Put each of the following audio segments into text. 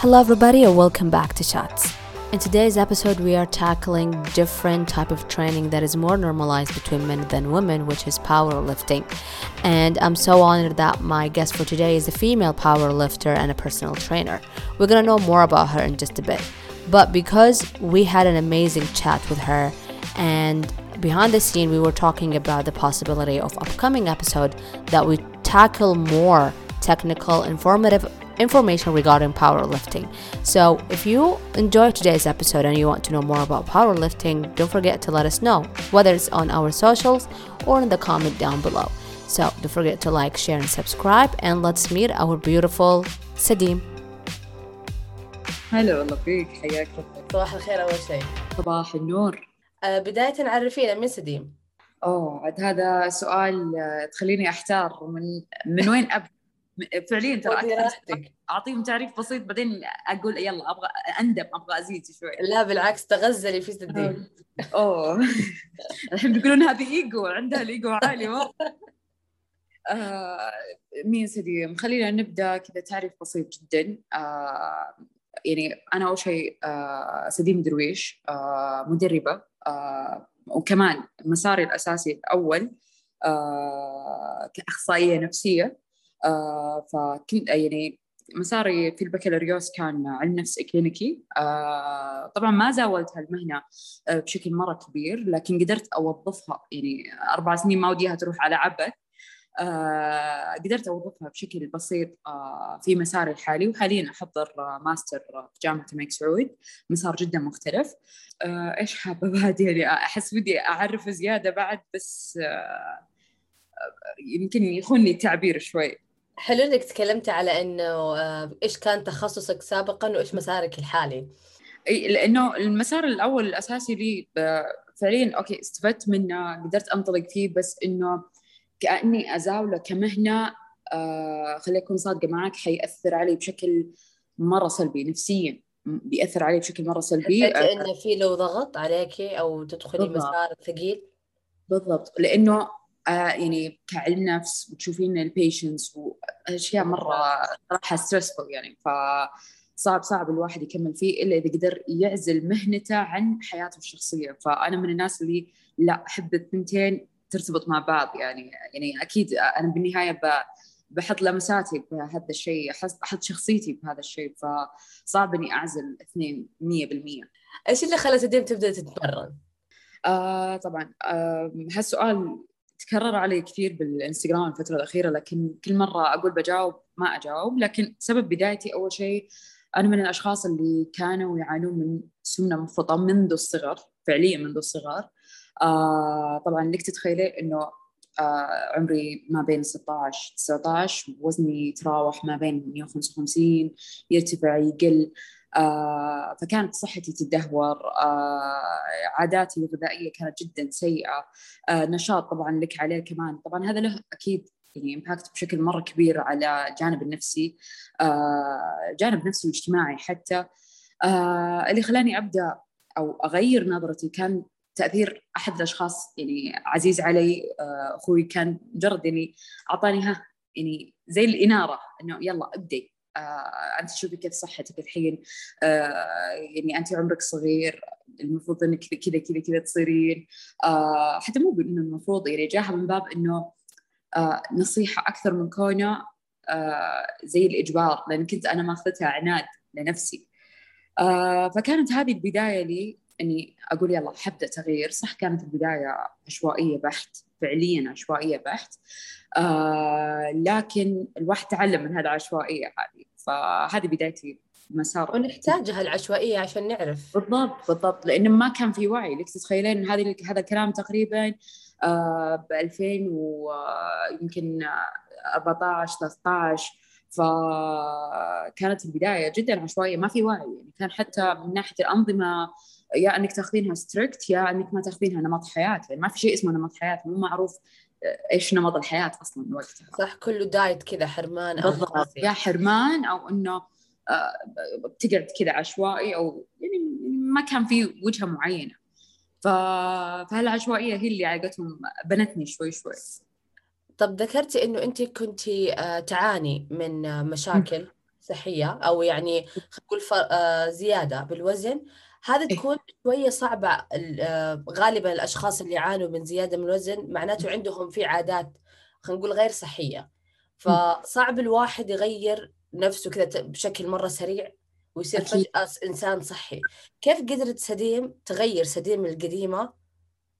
Hello everybody and welcome back to Chats. In today's episode we are tackling different type of training that is more normalized between men than women which is powerlifting. And I'm so honored that my guest for today is a female powerlifter and a personal trainer. We're going to know more about her in just a bit. But because we had an amazing chat with her and behind the scene we were talking about the possibility of upcoming episode that we tackle more technical informative information regarding powerlifting. So, if you enjoyed today's episode and you want to know more about powerlifting, don't forget to let us know, whether it's on our socials or in the comment down below. So, don't forget to like, share, and subscribe, and let's meet our beautiful Sadim. هلا والله فيك حياك الله صباح الخير أول شيء صباح النور آه بداية عرفينا من سديم اوه عاد هذا سؤال آه، تخليني احتار من من وين ابدا فعليا ترى أعطيهم تعريف بسيط بعدين أقول يلا أبغى أندم أبغى أزيد شوي. لا بالعكس تغزلي في سديم أوه. الحين بيقولون هذه إيجو عندها الإيجو عالي مره آه مين سديم خلينا نبدأ كذا تعريف بسيط جدا. آه يعني أنا أول شيء آه سديم درويش آه مدربة. آه وكمان مساري الأساسي الأول آه كأخصائية نفسية. آه فكنت يعني مساري في البكالوريوس كان علم نفس كلينيكي. آه طبعا ما زاولت هالمهنة آه بشكل مرة كبير لكن قدرت أوظفها يعني أربع سنين ما وديها تروح على عبث. آه قدرت أوظفها بشكل بسيط آه في مساري الحالي وحاليا أحضر آه ماستر في جامعة الملك سعود. مسار جدا مختلف. آه إيش حابة بعد؟ يعني أحس بدي أعرف زيادة بعد بس آه يمكن يخوني التعبير شوي. حلو إنك تكلمتي على إنه آه، إيش كان تخصصك سابقا وإيش مسارك الحالي؟ إي لأنه المسار الأول الأساسي لي ب- فعليا أوكي استفدت منه قدرت أنطلق فيه بس إنه كأني ازاوله كمهنة آه خليني أكون صادقة معك حيأثر علي بشكل مرة سلبي نفسيا بيأثر علي بشكل مرة سلبي. حسيتي آه إنه في لو ضغط عليكي أو تدخلي. مسار ثقيل؟ بالضبط. لأنه آه يعني كعلم نفس وتشوفين ال patients وأشياء مرة صراحة stressful يعني. ف صعب صعب الواحد يكمل فيه إلا إذا قدر يعزل مهنته عن حياته الشخصية. فأنا من الناس اللي لا أحب الثنتين ترتبط مع بعض يعني. يعني أكيد أنا بالنهاية بحط لمساتي بهذا الشيء أحط شخصيتي بهذا الشيء. فصعب إني أعزل الاثنين 100% إيش اللي خلى سديم تبدأ تتمرن؟ آه طبعا. آه هالسؤال تكرر علي كثير بالإنستغرام الفترة الأخيرة لكن كل مرة أقول بجاوب ما أجاوب. لكن سبب بدايتي أول شيء أنا من الأشخاص اللي كانوا يعانون من سمنة مفرطة منذ الصغر فعليا منذ الصغر. آه طبعا لك تتخيلي إنه آه عمري ما بين 16 19 وزني يتراوح ما بين 155 يرتفع يقل. آه فكانت صحتي تدهور آه عاداتي الغذائية كانت جدا سيئة آه نشاط طبعا لك عليه كمان. طبعا هذا له أكيد يعني امباكت بشكل مرة كبير على الجانب النفسي جانب نفسي واجتماعي حتى. اللي خلاني أبدأ أو أغير نظرتي كان تأثير أحد الأشخاص يعني عزيز علي أخوي كان مجرد يعني أعطاني ها يعني زي الإنارة إنه يلا أبدي. آه أنت شوفي كيف صحتك الحين؟ آه يعني أنت عمرك صغير المفروض إنك كذا كذا كذا تصيرين. آه حتى مو انه المفروض يعني جاها من باب إنه آه نصيحة أكثر من كونه آه زي الإجبار لأن كنت أنا ماخذتها عناد لنفسي. آه فكانت هذه البداية لي إني أقول يلا حبدأ تغيير. صح كانت البداية عشوائية بحت. فعليا عشوائية بحت. آه لكن الواحد تعلم من هذه العشوائية هذه. فهذه بدايتي مسار. ونحتاج هالعشوائية عشان نعرف. بالضبط بالضبط. لأنه ما كان في وعي. لك تتخيلين هذه هذا الكلام تقريبا آه ب 2000 ويمكن 14 13 فكانت البداية جدا عشوائية. ما في وعي. يعني كان حتى من ناحية الأنظمة يا إنك تاخذينها strict يا إنك ما تاخذينها نمط حياة. يعني ما في شيء اسمه نمط حياة مو معروف إيش نمط الحياة أصلا وقتها صح كله دايت كذا حرمان أو بالضبط. يا حرمان أو إنه آه، بتقعد كذا عشوائي أو يعني ما كان في وجهة معينة. ف... فهالعشوائية هي اللي علاقتهم بنتني شوي شوي. طب ذكرتي إنه أنت كنتي آه، تعاني من آه، مشاكل صحية أو يعني خلينا نقول آه، زيادة بالوزن هذه إيه. تكون شوية صعبة آه، غالبا الأشخاص اللي يعانوا من زيادة من الوزن معناته عندهم في عادات خلينا نقول غير صحية. فصعب الواحد يغير نفسه كذا بشكل مرة سريع ويصير فجأة إنسان صحي. كيف قدرت سديم تغير سديم القديمة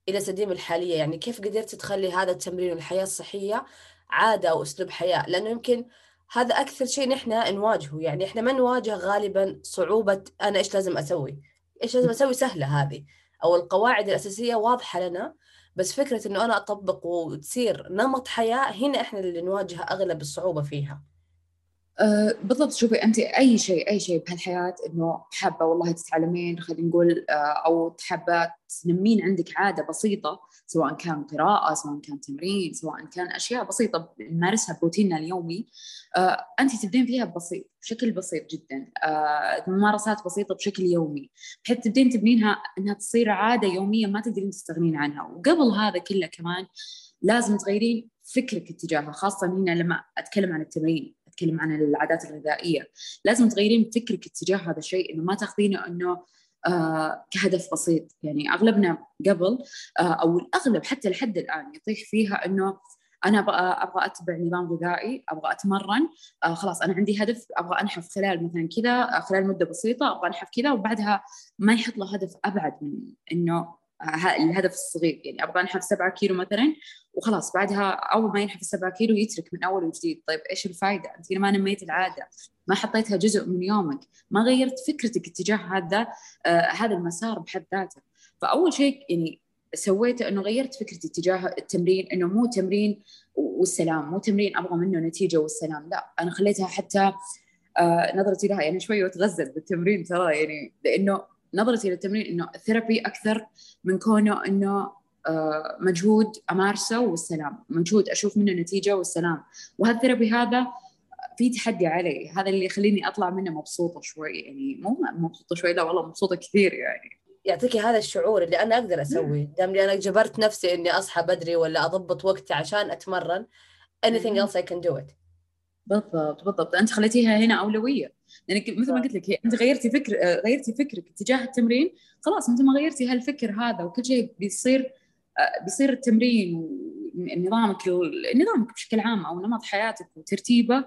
إلى سديم الحالية؟ يعني كيف قدرت تخلي هذا التمرين والحياة الصحية عادة أو أسلوب حياة؟ لأنه يمكن هذا أكثر شيء نحن نواجهه. يعني إحنا ما نواجه غالبا صعوبة أنا إيش لازم أسوي؟ إيش لازم أسوي؟ سهلة هذه. أو القواعد الأساسية واضحة لنا بس فكرة إنه أنا أطبق وتصير نمط حياة هنا إحنا اللي نواجه أغلب الصعوبة فيها. أه بالضبط. شوفي انت أي شيء أي شيء بهالحياة إنه حابة والله تتعلمين خلينا نقول أه أو حابه تنمين عندك عادة بسيطة سواء كان قراءة سواء كان تمرين سواء كان أشياء بسيطة نمارسها بروتيننا اليومي أه انت تبدين فيها بسيط بشكل بسيط جدا أه ممارسات بسيطة بشكل يومي بحيث تبدين تبنينها إنها تصير عادة يومية ما تقدرين تستغنين عنها. وقبل هذا كله كمان لازم تغيرين فكرك اتجاهها خاصة هنا لما أتكلم عن التمرين. أتكلم عن العادات الغذائية. لازم تغيرين فكرك اتجاه هذا الشيء إنه ما تأخذينه إنه آه كهدف بسيط. يعني أغلبنا قبل آه أو الأغلب حتى لحد الآن يطيح فيها إنه أنا أبغى أتبع نظام غذائي أبغى أتمرن آه خلاص أنا عندي هدف أبغى أنحف خلال مثلا كذا آه، خلال مدة بسيطة أبغى أنحف كذا وبعدها ما يحط له هدف أبعد من إنه الهدف الصغير. يعني أبغى أنحف 7 كيلو مثلا وخلاص بعدها أول ما ينحف 7 كيلو يترك من أول وجديد. طيب إيش الفائده أنت ما نميت العادة ما حطيتها جزء من يومك ما غيرت فكرتك اتجاه هذا آه هذا المسار بحد ذاته. فأول شيء يعني سويته إنه غيرت فكرتي تجاه التمرين إنه مو تمرين والسلام مو تمرين أبغى منه نتيجة والسلام لا أنا خليتها حتى آه نظرتي لها يعني شوي وتغزل بالتمرين ترى يعني لإنه نظرتي للتمرين إنه ثيرابي أكثر من كونه إنه مجهود أمارسه والسلام مجهود أشوف منه نتيجة والسلام. وهذا الثيرابي هذا في تحدي علي هذا اللي يخليني أطلع منه مبسوطة شوي يعني مو مبسوطة شوي لا والله مبسوطة كثير يعني. يعطيكي هذا الشعور اللي أنا أقدر أسويه. دام أنا جبرت نفسي إني أصحى بدري ولا أضبط وقتي عشان أتمرن anything else I can do it. بالضبط بالضبط. أنت خليتيها هنا أولوية. لانك يعني مثل ما قلت لك أنت غيرتي فكر آه، غيرتي فكرك اتجاه التمرين خلاص أنت ما غيرتي هالفكر هذا وكل شيء بيصير آه، بيصير التمرين ونظامك نظامك بشكل عام أو نمط حياتك وترتيبه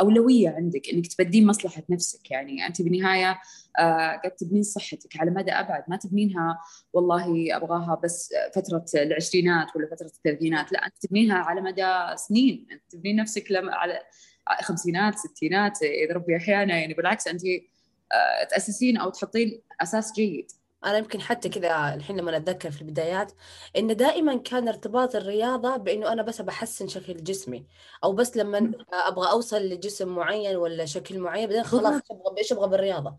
أولوية عندك إنك تبدين مصلحة نفسك. يعني أنت بالنهاية آه قد تبنين صحتك على مدى أبعد ما تبنينها والله أبغاها بس فترة العشرينات ولا فترة الثلاثينات لا أنت تبنينها على مدى سنين. أنت تبنين نفسك على خمسينات ستينات إذا ربي أحيانا يعني بالعكس أنت آه تأسسين أو تحطين أساس جيد. أنا يمكن حتى كذا الحين لما أتذكر في البدايات انه دائما كان ارتباط الرياضة بإنه أنا بس بحسن شكل جسمي أو بس لما أبغى أوصل لجسم معين ولا شكل معين بعدين خلاص أبغى إيش أبغى بالرياضة؟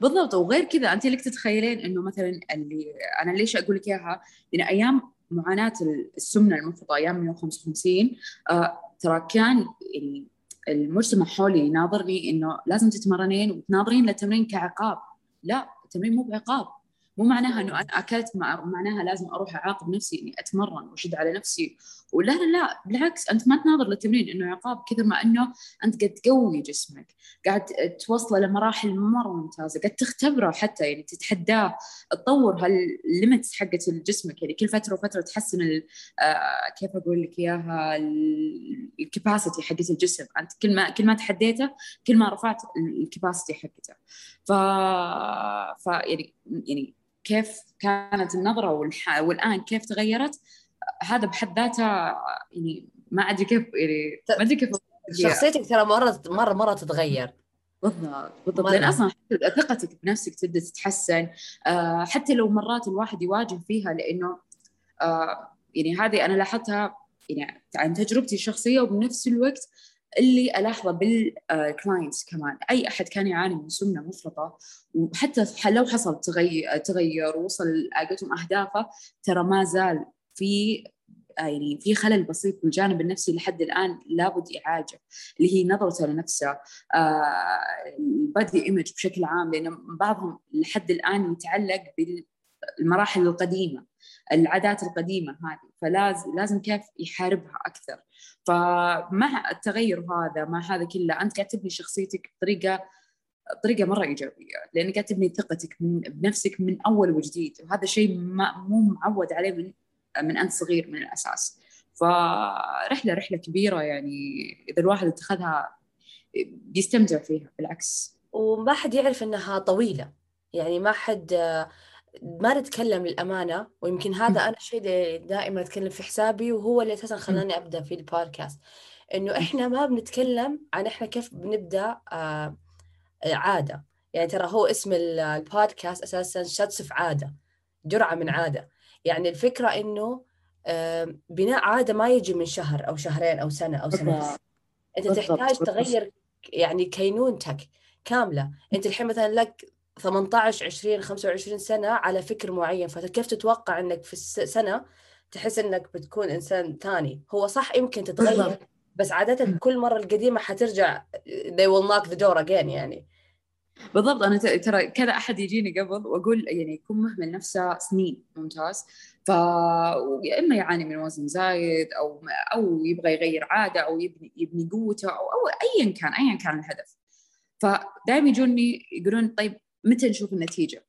بالضبط. وغير كذا أنت لك تتخيلين إنه مثلا اللي أنا ليش أقول لك إياها؟ لأن أيام معاناة السمنة المفرطه أيام 155 آه ترى كان المجتمع حولي يناظرني إنه لازم تتمرنين وتناظرين للتمرين كعقاب. لا. التمرين مو بعقاب. مو معناها إنه أنا أكلت معناها لازم أروح أعاقب نفسي إني أتمرن وأشد على نفسي ولا لا لا بالعكس أنت ما تناظر للتمرين إنه عقاب كثر ما إنه أنت قاعد تقوي جسمك قاعد توصله لمراحل مرة ممتازة قاعد تختبره حتى يعني تتحداه تطور هالليمتس حقت جسمك يعني كل فترة وفترة تحسن آه كيف أقول لك إياها الكباسيتي حقت الجسم. أنت كل ما كل ما تحديته كل ما رفعت الكباسيتي حقته. ف ف يعني يعني كيف كانت النظرة والح... والآن كيف تغيرت؟ هذا بحد ذاته يعني ما أدري كيف يعني ما أدري كيف شخصيتك ترى مرة مرة مرة تتغير. بالضبط بالضبط. لأن أصلا ثقتك بنفسك تبدأ تتحسن. آه حتى لو مرات الواحد يواجه فيها لأنه آه يعني هذه أنا لاحظتها يعني عن تجربتي الشخصية وبنفس الوقت اللي ألاحظه بال clients كمان. أي أحد كان يعاني من سمنة مفرطة وحتى لو حصل تغير تغير ووصل قلتهم أهدافه ترى ما زال في يعني في خلل بسيط بالجانب النفسي لحد الآن لابد إعاجة اللي هي نظرته لنفسه ال body image بشكل عام لأن بعضهم لحد الآن يتعلق بالمراحل القديمة العادات القديمة هذه فلازم لازم كيف يحاربها أكثر. فمع التغير هذا مع هذا كله أنت قاعد تبني شخصيتك بطريقة بطريقة مرة إيجابية لأنك قاعد تبني ثقتك من بنفسك من أول وجديد وهذا شيء مو معود عليه من من أنت صغير من الأساس. فرحلة رحلة كبيرة يعني إذا الواحد اتخذها بيستمتع فيها بالعكس. وما حد يعرف إنها طويلة. يعني ما حد ما نتكلم للأمانة ويمكن هذا أنا الشيء اللي دائما أتكلم في حسابي وهو اللي أساسا خلاني أبدأ في البودكاست. إنه إحنا ما بنتكلم عن إحنا كيف بنبدأ آه عادة. يعني ترى هو اسم البودكاست أساسا شتس في عادة جرعة من عادة. يعني الفكرة إنه بناء عادة ما يجي من شهر أو شهرين أو سنة أو سنة أنت تحتاج تغير يعني كينونتك كاملة. أنت الحين مثلا لك 18 20 25 سنة على فكر معين فكيف تتوقع إنك في السنة تحس إنك بتكون إنسان ثاني؟ هو صح يمكن تتغير بس عادة كل مرة القديمة حترجع they will knock the door again يعني. بالضبط أنا ترى كذا أحد يجيني قبل وأقول يعني يكون مهمل نفسه سنين ممتاز ف يا إما يعاني من وزن زايد أو أو يبغى يغير عادة أو يبني يبني قوته أو أو ايا كان ايا كان الهدف فدائما يجوني يقولون طيب متى نشوف النتيجة؟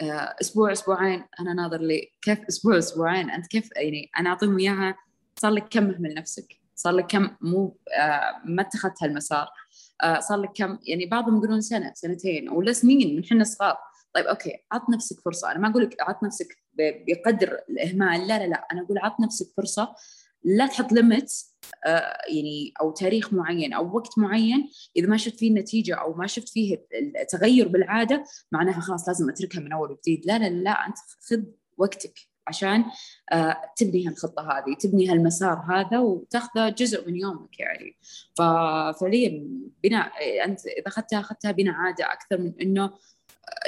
آه، أسبوع أسبوعين أنا ناظر لي كيف أسبوع أسبوعين أنت كيف يعني أنا أعطيهم إياها صار لك كم مهمل نفسك؟ صار لك كم مو آه، ما اتخذت هالمسار؟ آه، صار لك كم؟ يعني بعضهم يقولون سنة سنتين ولا سنين من حنا صغار. طيب أوكي عط نفسك فرصة. أنا ما أقول لك عط نفسك بقدر الإهمال لا لا لا. أنا أقول عط نفسك فرصة. لا تحط limit آه يعني أو تاريخ معين أو وقت معين. إذا ما شفت فيه النتيجة أو ما شفت فيه التغير بالعادة معناها خلاص لازم أتركها من أول وجديد. لا لا لا أنت خذ وقتك. عشان آه تبني هالخطة هذه تبني هالمسار هذا وتاخذه جزء من يومك يعني. ففعليا بناء أنت إذا أخذتها أخذتها بناء عادة أكثر من إنه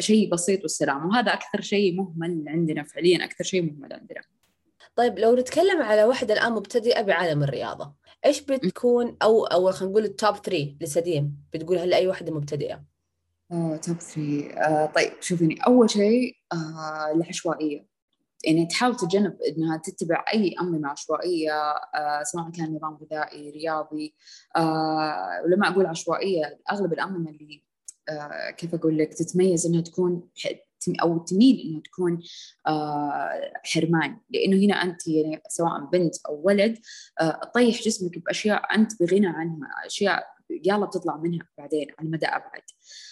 شيء بسيط والسلام. وهذا أكثر شيء مهمل عندنا فعليا أكثر شيء مهمل عندنا. طيب لو نتكلم على واحدة الآن مبتدئة بعالم الرياضة إيش بتكون أو أو خلينا نقول التوب 3 لسديم؟ بتقولها لأي واحدة مبتدئة؟ آه، توب 3 آه، طيب شوفيني. أول شيء آه، العشوائية. يعني تحاول تتجنب إنها تتبع أي انظمه عشوائية آه سواء كان نظام غذائي رياضي آه ولما أقول عشوائية أغلب الانظمه اللي آه كيف أقول لك تتميز إنها تكون أو تميل إنها تكون حرمان. لأنه هنا أنت يعني سواء بنت أو ولد تطيح جسمك بأشياء أنت بغنى عنها أشياء يلا بتطلع منها بعدين على مدى أبعد. آه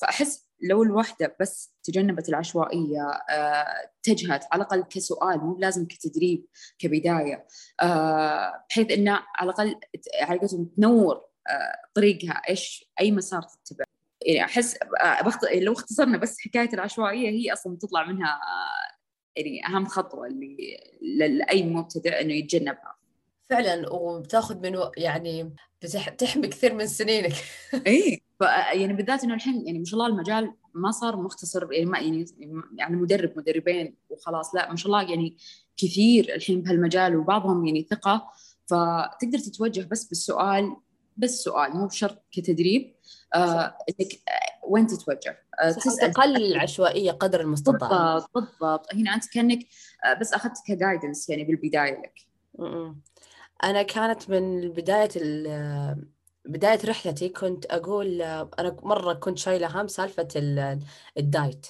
فأحس لو الوحدة بس تجنبت العشوائية آه، اتجهت على الأقل كسؤال مو لازم كتدريب كبداية. آه، بحيث أنه على الأقل على تنور آه، طريقها إيش أي مسار تتبع. يعني أحس بخت... لو اختصرنا بس حكاية العشوائية هي أصلا تطلع منها يعني أهم خطوة اللي لأي مبتدئ إنه يتجنبها. فعلا وبتاخذ منه يعني بتحمي كثير من سنينك. اي يعني بالذات إنه الحين يعني ما شاء الله المجال ما صار مختصر يعني ما يعني يعني مدرب مدربين وخلاص لا ما شاء الله يعني كثير الحين بهالمجال وبعضهم يعني ثقة. فتقدر تتوجه بس بالسؤال بس سؤال مو بشرط كتدريب. آه إنك آه وين تتوجه؟ آه تسأل. تقلل العشوائيه قدر المستطاع. بالضبط بالضبط. هنا أنت كأنك آه بس أخذت كجايدنس يعني بالبداية لك. أنا كانت من بداية بداية رحلتي كنت أقول أنا مرة كنت شايلة هم سالفة الدايت.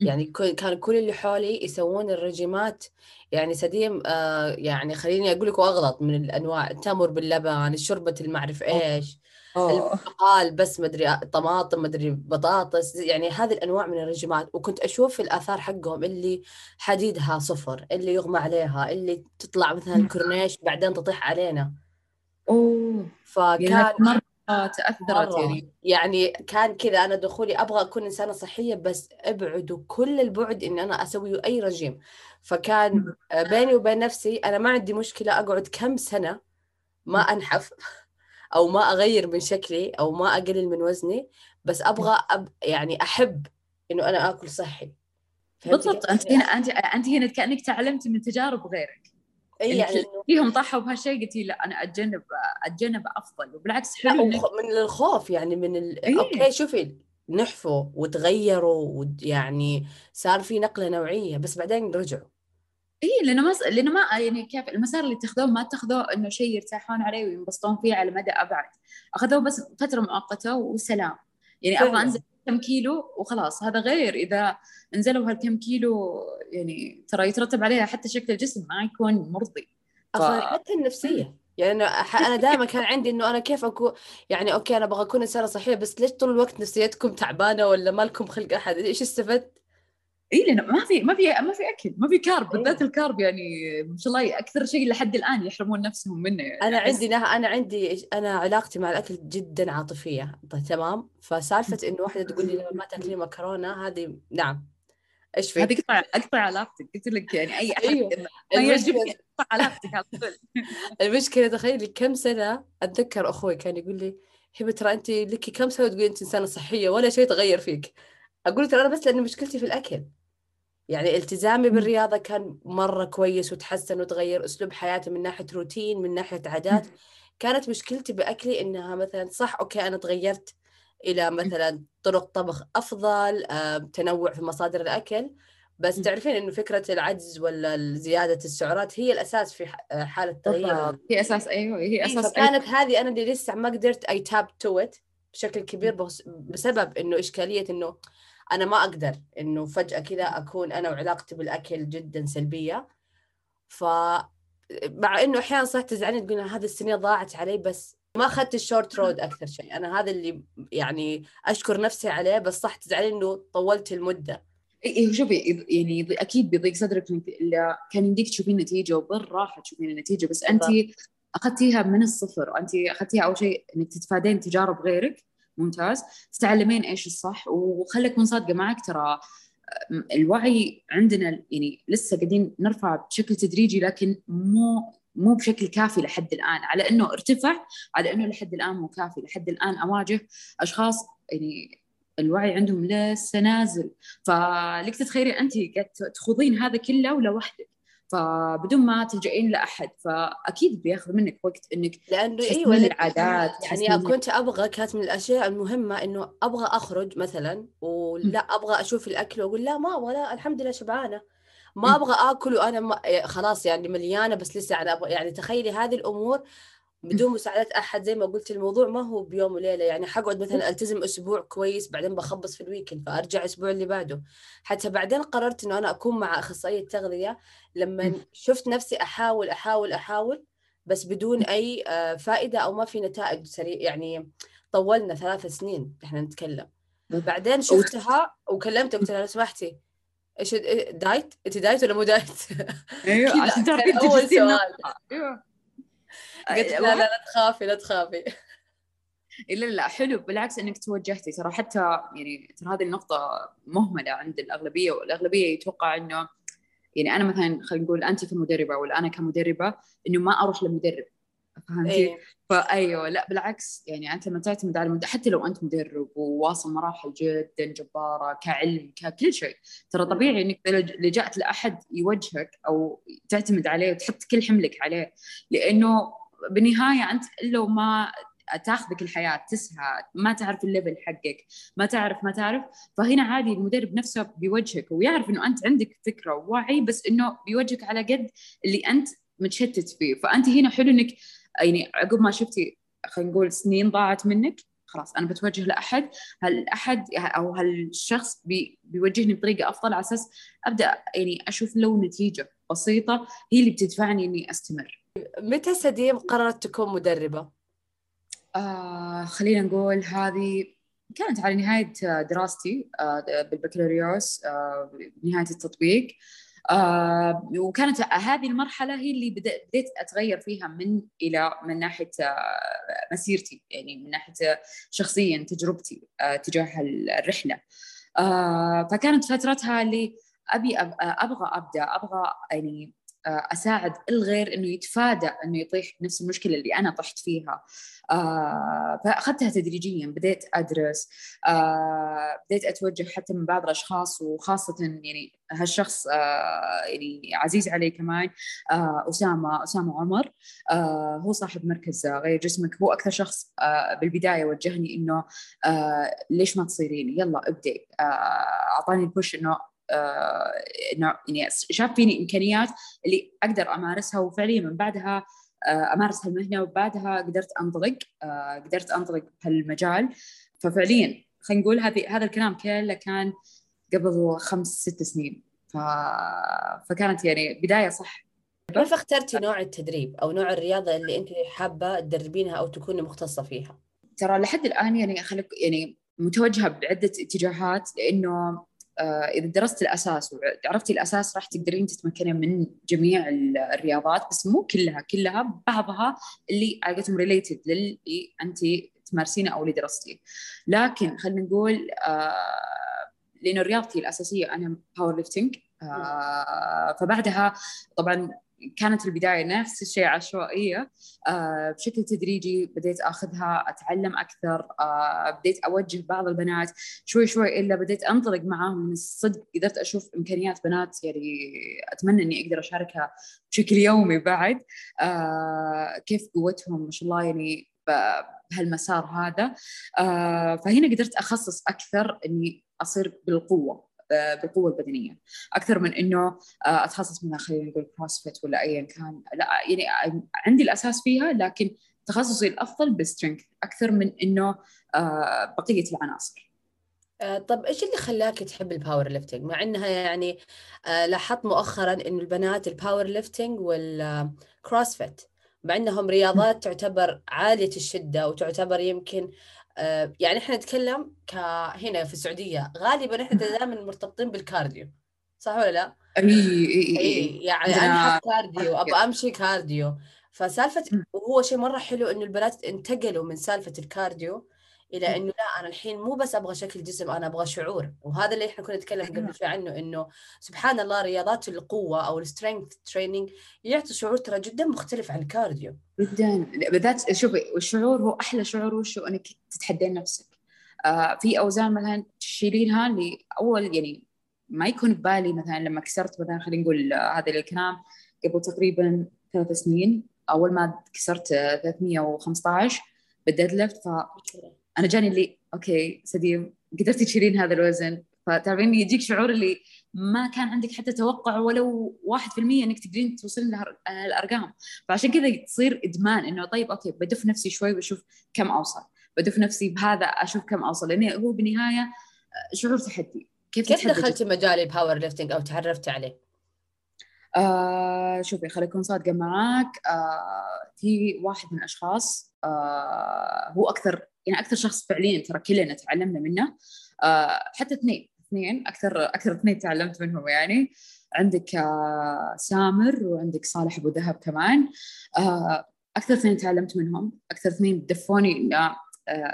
يعني كان كل اللي حولي يسوون الرجيمات. يعني سديم آه يعني خليني أقول لك وأغلط من الأنواع. التمر باللبن الشربة المعرف إيش البرتقال بس مدري طماطم مدري بطاطس. يعني هذه الأنواع من الرجيمات. وكنت أشوف الآثار حقهم اللي حديدها صفر اللي يغمى عليها اللي تطلع مثلا كورنيش بعدين تطيح علينا. أوه فكان يعني مرة تأثرت يعني. يعني كان كذا أنا دخولي أبغى أكون إنسانة صحية بس ابعدوا كل البعد إني أنا أسوي أي رجيم. فكان بيني وبين نفسي أنا ما عندي مشكلة أقعد كم سنة ما أنحف أو ما أغير من شكلي أو ما أقلل من وزني بس أبغى أب يعني أحب إنه أنا آكل صحي. بالضبط. أنت هنا أنت أنت هنا كأنك تعلمتي من تجارب غيرك. اي يعني, يعني فيهم ضحوا بهالشيء قلتي لا أنا أتجنب أتجنب أفضل. وبالعكس حلو إنك... من الخوف يعني من ال... إيه؟ أوكي شوفي نحفوا وتغيروا ويعني صار في نقلة نوعية بس بعدين رجعوا. اي لأنه ما لأنه ما يعني كيف المسار اللي اتخذوه ما اتخذوه إنه شيء يرتاحون عليه وينبسطون فيه على مدى أبعد. أخذوه بس فترة مؤقتة وسلام. يعني أبغى أنزل كم كيلو وخلاص. هذا غير إذا نزلوا هالكم كيلو يعني ترى يترتب عليها حتى شكل الجسم ما يكون مرضي. ف... حتى النفسية. يعني أنا أنا دائما كان عندي إنه أنا كيف اكون يعني أوكي أنا أبغى أكون إنسانة صحية بس ليش طول الوقت نفسيتكم تعبانة ولا ما لكم خلق أحد؟ إيش استفدت؟ اي لأنه ما في ما في ما في أكل ما في carb بالذات ال carb يعني ما شاء الله أكثر شيء لحد الآن يحرمون نفسهم منه يعني. أنا عندي نه... أنا عندي أنا علاقتي مع الأكل جدا عاطفية طيب تمام؟ فسالفة إنه واحدة تقول لي ما تاكلي مكرونة هذه نعم. إيش في؟ هذه قطع أقطع علاقتك قلت لك يعني أي أحد أيوه. المشكلة قطع علاقتك على طول. المشكلة تخيلي كم سنة أتذكر أخوي كان يقول لي هبة ترى أنت لك كم سنة تقولي أنت إنسانة صحية ولا شيء تغير فيك. أقول ترى أنا بس لأن مشكلتي في الأكل. يعني التزامي بالرياضة كان مرة كويس وتحسن وتغير أسلوب حياتي من ناحية روتين من ناحية عادات. كانت مشكلتي بأكلي إنها مثلا صح أوكي أنا تغيرت إلى مثلا طرق طبخ أفضل تنوع في مصادر الأكل. بس تعرفين إنه فكرة العجز ولا زيادة السعرات هي الأساس في حالة تغيير هي أساس أيوه هي أساس كانت أيوة. هذه أنا اللي لسه ما قدرت adapt to بشكل كبير بسبب إنه إشكالية إنه أنا ما أقدر إنه فجأة كذا أكون أنا وعلاقتي بالأكل جدا سلبية. ف مع إنه أحيانا صح تزعلني تقول هذه السنين ضاعت علي بس ما أخذت ال short road أكثر شيء. أنا هذا اللي يعني أشكر نفسي عليه بس صح تزعلني إنه طولت المدة. إيه شوفي يعني أكيد بيضيق صدرك كان يمديك تشوفين نتيجة وبالراحة تشوفين النتيجة بس انت أخذتيها من الصفر وانت أخذتيها أول شيء إنك تتفادين تجارب غيرك. ممتاز. تتعلمين إيش الصح وخليك صادقه معك. ترى الوعي عندنا يعني لسه قاعدين نرفع بشكل تدريجي لكن مو مو بشكل كافي لحد الآن. على إنه ارتفع على إنه لحد الآن مو كافي. لحد الآن أواجه أشخاص يعني الوعي عندهم لسه نازل. فلك تتخيلي انت قاعد تخوضين هذا كله ولوحدك فبدون ما تلجئين لأحد فأكيد بياخذ منك وقت إنك لأنه إيوه العادات يعني كنت أبغى كانت من الأشياء المهمة إنه أبغى أخرج مثلا ولا أبغى أشوف الأكل وأقول لا ما أبغى لا الحمد لله شبعانة. ما أبغى آكل وأنا ما خلاص يعني مليانة بس لسه أنا أبغى يعني تخيلي هذه الأمور بدون مساعدة أحد زي ما قلت الموضوع ما هو بيوم وليلة. يعني حقعد مثلا ألتزم أسبوع كويس بعدين بخبص في ال weekend فأرجع الأسبوع اللي بعده. حتى بعدين قررت إنه أنا أكون مع أخصائية تغذية لما شفت نفسي أحاول أحاول أحاول بس بدون أي آه، فائدة أو ما في نتائج سريع. يعني طولنا ثلاث سنين إحنا نتكلم. بعدين شفتها وكلمتها قلت لها لو سمحتي إيش دايت؟ انت دايت ولا مو دايت؟ أيوه عشان تعرفين أول سؤال. أيوه. قلت لا لا لا تخافي لا تخافي. لا لا حلو بالعكس إنك توجهتي. ترى حتى يعني ترى هذه النقطة مهملة عند الأغلبية والأغلبية يتوقع إنه يعني أنا مثلا خلينا نقول أنت كمدربة ولا أنا كمدربة إنه ما أروح لمدرب فهمتي؟ إيه. فايوه لا بالعكس يعني أنت لما تعتمد على مد... حتى لو أنت مدرب وواصل مراحل جدا جبارة كعلم ككل شيء ترى طبيعي إنك لجأت لأحد يوجهك أو تعتمد عليه وتحط كل حملك عليه لأنه بالنهاية أنت لو ما تاخذك الحياة تسهى ما تعرف الليفل حقك ما تعرف ما تعرف فهنا عادي المدرب نفسه بيوجهك ويعرف إنه أنت عندك فكرة ووعي بس إنه بيوجهك على قد اللي أنت متشتت فيه فأنت هنا حلو إنك يعني عقب ما شفتي خلينا نقول سنين ضاعت منك خلاص أنا بتوجه لأحد. هالاحد أو هالشخص بي بيوجهني بطريقة أفضل على أساس أبدأ يعني أشوف لو نتيجة بسيطة هي اللي بتدفعني إني أستمر. متى سديم قررت تكون مدربة؟ آه خلينا نقول هذه كانت على نهاية دراستي آه بالبكالوريوس آه نهاية التطبيق. آه وكانت هذه المرحلة هي اللي بديت أتغير فيها من إلى من ناحية آه مسيرتي يعني من ناحية شخصيا تجربتي آه تجاه الرحلة. آه فكانت فترتها اللي أبي أبغى أبدأ أبغى يعني آه، أساعد الغير إنه يتفادى إنه يطيح بنفس المشكلة اللي أنا طحت فيها. آه فأخذتها تدريجيا بديت أدرس. آه بديت أتوجه حتى من بعض الأشخاص وخاصة يعني هالشخص آه يعني عزيز علي كمان آه أسامة أسامة عمر. آه هو صاحب مركز غير جسمك. هو أكثر شخص آه بالبداية وجهني إنه آه ليش ما تصيرين؟ يلا ابدي آه أعطاني البوش آه إنه يعني شاف فيني إمكانيات اللي أقدر أمارسها وفعليا من بعدها آه امارس هالمهنه وبعدها قدرت أنطلق آه قدرت أنطلق بهالمجال. ففعليا خلينا نقول هذه هذا الكلام كله كان قبل خمس ست سنين. ف... فكانت يعني بداية صح. كيف اخترتي نوع التدريب أو نوع الرياضة اللي أنت حابة تدربينها أو تكوني مختصة فيها؟ ترى لحد الآن يعني خليك يعني متوجهة بعدة اتجاهات لأنه آه إذا درست الأساس وعرفتي الأساس راح تقدرين تتمكنين من جميع الرياضات بس مو كلها كلها بعضها اللي علاقتهم ريليتد للي انت تمارسينه أو اللي درستيه. لكن خلينا نقول آه لأنه رياضتي الأساسية أنا powerlifting آه فبعدها طبعا كانت البداية نفس الشيء عشوائية. آه بشكل تدريجي بديت أخذها أتعلم أكثر آه بديت أوجه بعض البنات شوي شوي إلا بديت أنطلق معاهم من الصدق. قدرت أشوف إمكانيات بنات يعني أتمنى إني أقدر أشاركها بشكل يومي بعد. آه كيف قوتهم؟ ما شاء الله يعني بهالمسار هذا. آه فهنا قدرت أخصص أكثر إني أصير بالقوة. بالقوه البدنيه أكثر من إنه آه، أتخصص منها خلينا نقول CrossFit ولا ايا كان. لا يعني عندي الأساس فيها لكن تخصصي الأفضل بال strength أكثر من إنه آه، بقية العناصر. آه، طب إيش اللي خلاك تحب ال powerlifting مع إنها يعني لاحظت مؤخرا إنه البنات ال powerlifting وال CrossFit مع إنهم رياضات تعتبر عالية الشدة وتعتبر يمكن يعني إحنا نتكلم كهنا في السعودية غالبا إحنا دائما مرتبطين بال cardio صح ولا لا؟ إي إي إي يعني أنا cardio أبغى أمشي cardio. فسالفة وهو شيء مرة حلو إنه البنات انتقلوا من سالفة ال cardio إلى إنه لا أنا الحين مو بس أبغى شكل جسم أنا أبغى شعور. وهذا اللي إحنا كنا نتكلم قبل شوي عنه إنه سبحان الله رياضات القوة أو ال strength training يعطي شعور ترى جدا مختلف عن ال cardio. جدا. بالذات شوفي الشعور هو أحلى شعور وشو إنك تتحدين نفسك. آه في أوزان مثلا تشيلينها لاول يعني ما يكون ببالي مثلا لما كسرت مثلا خلينا نقول آه هذا الكلام قبل تقريبا ثلاث سنين. أول ما كسرت 315 بال deadlift ف أنا جاني اللي okay سديم قدرتي تشيلين هذا الوزن. فتعرفين يجيك شعور اللي ما كان عندك حتى توقع ولو 1% إنك تقدرين توصلين لهالارقام فعشان كذا تصير إدمان إنه طيب okay بدف نفسي شوي بشوف كم أوصل. بدف نفسي بهذا أشوف كم أوصل. لأنه هو بالنهاية شعور تحدي. كيف كيف دخلتي مجال ال powerlifting أو تعرفتي عليه؟ آه شوفي خليني أكون صادقة معاك. آه في واحد من الأشخاص آه هو أكثر يعني أكثر شخص فعليا ترى كلنا تعلمنا منه. آه حتى اثنين اثنين أكثر أكثر اثنين تعلمت منهم يعني. عندك آه سامر وعندك صالح أبو ذهب كمان. آه أكثر اثنين تعلمت منهم. أكثر اثنين دفوني انه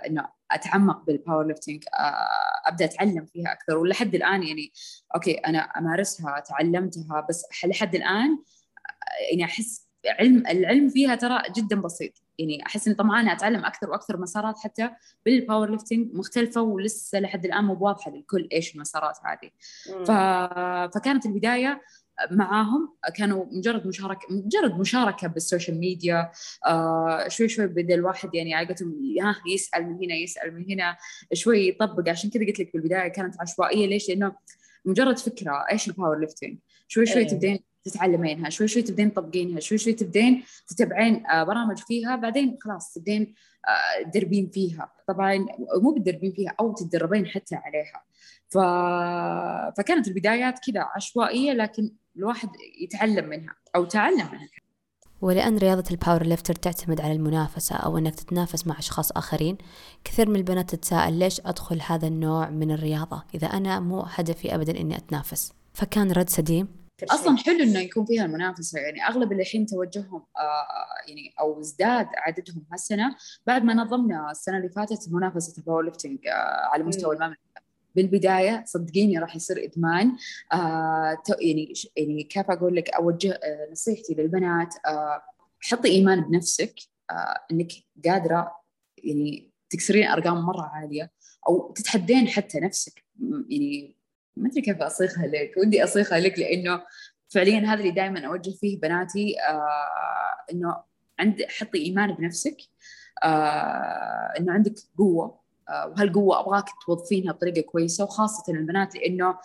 انه أتعمق بال powerlifting أبدأ أتعلم فيها أكثر. ولحد الآن يعني okay أنا أمارسها تعلمتها بس لحد الآن يعني أحس علم العلم فيها ترى جدا بسيط. يعني أحس إني طمعانه أتعلم أكثر وأكثر مسارات حتى بال powerlifting مختلفة ولسه لحد الآن مو واضحه للكل إيش المسارات هذه. ف... فكانت البداية معاهم كانوا مجرد مشاركه مجرد مشاركة بال social media آه شوي شوي بدأ الواحد يعني علاقتهم ها يسأل من هنا يسأل من هنا شوي يطبق. عشان كذا قلت لك بالبداية كانت عشوائية. ليش؟ لأنه مجرد فكرة إيش ال powerlifting شوي شوي أيه. تبدين تتعلمينها شوي شوي تبدين تطبقينها شوي شوي تبدين تتابعين آه، برامج فيها بعدين خلاص تبدين آه، تدربين فيها. طبعا مو بتدربين فيها أو تتدربين حتى عليها. ف... فكانت البدايات كذا عشوائية لكن الواحد يتعلم منها أو تعلم منها. ولأن رياضة ال powerlifting تعتمد على المنافسة أو أنك تتنافس مع أشخاص آخرين كثير من البنات تتساءل ليش أدخل هذا النوع من الرياضة؟ إذا أنا مو هدفي أبدا أني أتنافس. فكان رد سديم أصلا حلو إنه يكون فيها المنافسة يعني أغلب اللي الحين توجههم آه يعني أو ازداد عددهم هالسنة بعد ما نظمنا السنة اللي فاتت منافسة ال powerlifting آه على مستوى المملكة. بالبداية صدقيني راح يصير إدمان آه يعني يعني كيف أقول لك أوجه آه نصيحتي للبنات آه حطي إيمان بنفسك آه إنك قادرة يعني تكسرين أرقام مرة عالية أو تتحدين حتى نفسك يعني ما أدري كيف أصيغها لك ودي أصيغها لك لأنه فعليا هذا اللي دائما أوجه فيه بناتي آه إنه عند حطي إيمان بنفسك آه إنه عندك قوة آه وهالقوة أبغاك توظفينها بطريقة كويسة وخاصة البنات لأنه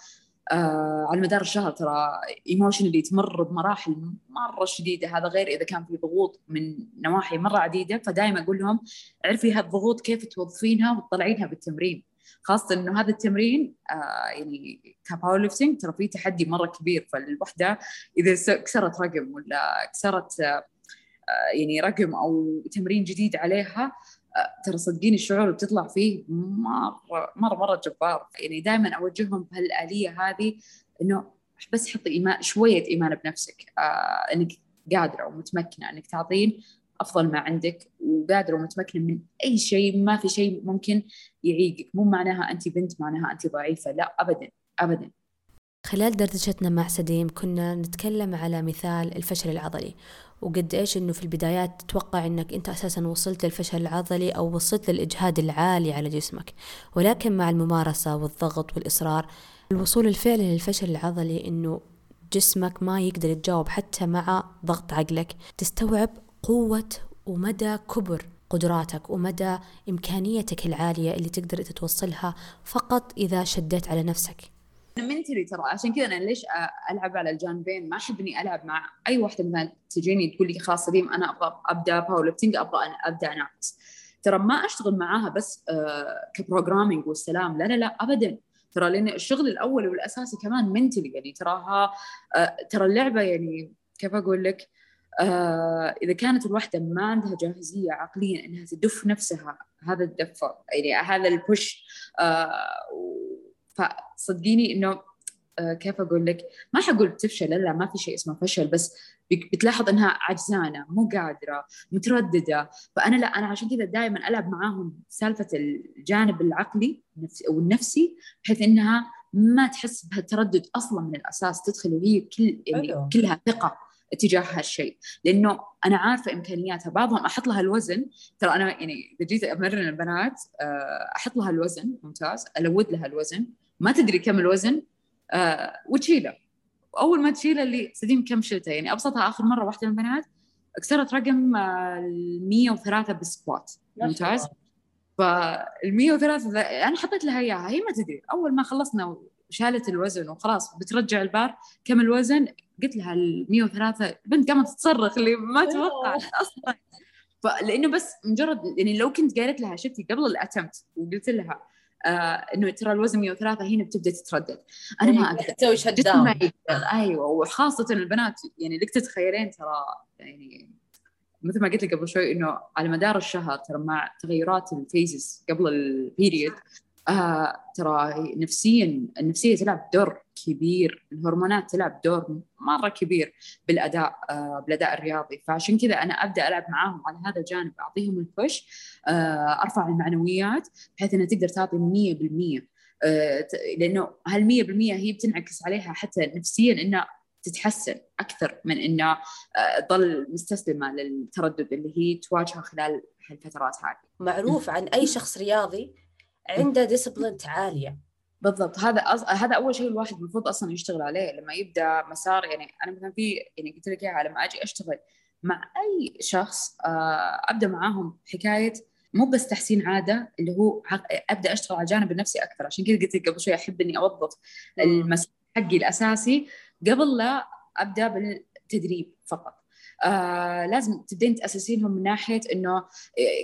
آه على مدار الشهر ترى emotionally تمر بمراحل مرة شديدة هذا غير إذا كان في ضغوط من نواحي مرة عديدة فدائما أقول لهم عرفي هالضغوط كيف توظفينها وتطلعينها بالتمرين. خاصة إنه هذا التمرين آه يعني ك powerlifting ترى فيه تحدي مرة كبير فالوحدة إذا كسرت رقم ولا كسرت آه يعني رقم أو تمرين جديد عليها ترى صدقيني الشعور اللي بتطلع فيه مرة مرة مرة جبار. يعني دائما أوجههم بهالآلية هذه إنه بس حطي ايمان شوية إيمان بنفسك آه إنك قادرة ومتمكنة إنك تعطين أفضل ما عندك وقادرة ومتمكنة من أي شيء ما في شيء ممكن يعيقك. مو معناها انت بنت معناها انت ضعيفة. لا ابدا ابدا. خلال دردشتنا مع سديم كنا نتكلم على مثال الفشل العضلي وقد إيش إنه في البدايات تتوقع إنك أنت أساسا وصلت للفشل العضلي أو وصلت للإجهاد العالي على جسمك. ولكن مع الممارسة والضغط والإصرار الوصول الفعلي للفشل العضلي إنه جسمك ما يقدر يتجاوب حتى مع ضغط عقلك. تستوعب قوة ومدى كبر قدراتك ومدى إمكانيتك العالية اللي تقدر تتوصلها فقط إذا شديت على نفسك. mentally ترى عشان كذا أنا ليش ألعب على الجانبين؟ ما أحب إني ألعب مع أي واحدة مثلا تجيني تقول لي خلاص سديم أنا أبغى أبدأ powerlifting أبغى أنا أبدأ انافس ترى ما أشتغل معاها بس ك programming والسلام لا لا لا ابدا. ترى لأن الشغل الأول والأساسي كمان mentally يعني تراها ترى اللعبة يعني كيف أقول لك؟ آه إذا كانت الوحدة ما عندها جاهزية عقليا إنها تدف نفسها هذا الدفه يعني هذا البوش آه فصدقيني إنه آه كيف أقول لك؟ ما حقول بتفشل لا ما في شيء اسمه فشل بس بتلاحظ إنها عجزانة مو قادرة مترددة. فأنا لا أنا عشان كذا دائما ألعب معاهم سالفة الجانب العقلي والنفسي بحيث إنها ما تحس بهالتردد أصلا من الأساس تدخل وهي كل يعني كلها ثقة. تجاه هالشيء. لأنه أنا عارفة إمكانياتها. بعضهم أحط لها الوزن. ترى أنا يعني إذا جيت أمرن البنات أحط لها الوزن. ممتاز. ألود لها الوزن. ما تدري كم الوزن. آه وتشيله. اول ما تشيله اللي سديم كم شلته. يعني أبسطها آخر مرة واحدة من البنات. كسرت رقم ال 103 بالسكوات. ممتاز. فال 103 أنا حطيت لها إياها. هي ما تدري. أول ما خلصنا وشالت الوزن وخلاص بترجع البار كم الوزن؟ قلت لها ال 103 البنت قامت تصرخ اللي ما توقعت أصلا. فلانه بس مجرد يعني لو كنت قالت لها شفتي قبل ال attempt وقلت لها آه إنه ترى الوزن 103 هنا بتبدأ تتردد. أنا ما أقدر. تسوي shut down أيوه وخاصة البنات يعني لك تتخيلين ترى يعني مثل ما قلت لك قبل شوي إنه على مدار الشهر ترى مع تغيرات ال phases قبل ال period آه ترى نفسيا النفسية تلعب دور كبير الهرمونات تلعب دور مرة كبير بالأداء آه بالأداء الرياضي فعشان كذا أنا أبدأ ألعب معاهم على هذا الجانب أعطيهم البوش آه أرفع المعنويات بحيث إنها تقدر تعطي 100% آه لأنه هال 100% هي بتنعكس عليها حتى نفسيا إنها تتحسن أكثر من إنه تظل مستسلمة للتردد اللي هي تواجهه خلال هالفترات هذه. معروف عن أي شخص رياضي عنده ديسبلنت عالية. بالضبط. هذا أص... هذا أول شيء الواحد المفروض أصلا يشتغل عليه. لما يبدأ مسار يعني أنا مثلا في يعني قلت لك إياها لما أجي أشتغل مع أي شخص آه أبدأ معاهم حكاية مو بس تحسين عادة اللي هو أبدأ أشتغل على الجانب النفسي أكثر. عشان كذا قلت لك قبل شوي أحب إني اوظف المسار حقي الأساسي. قبل لا أبدأ بالتدريب فقط. آه لازم تبدين تأسسينهم من ناحية إنه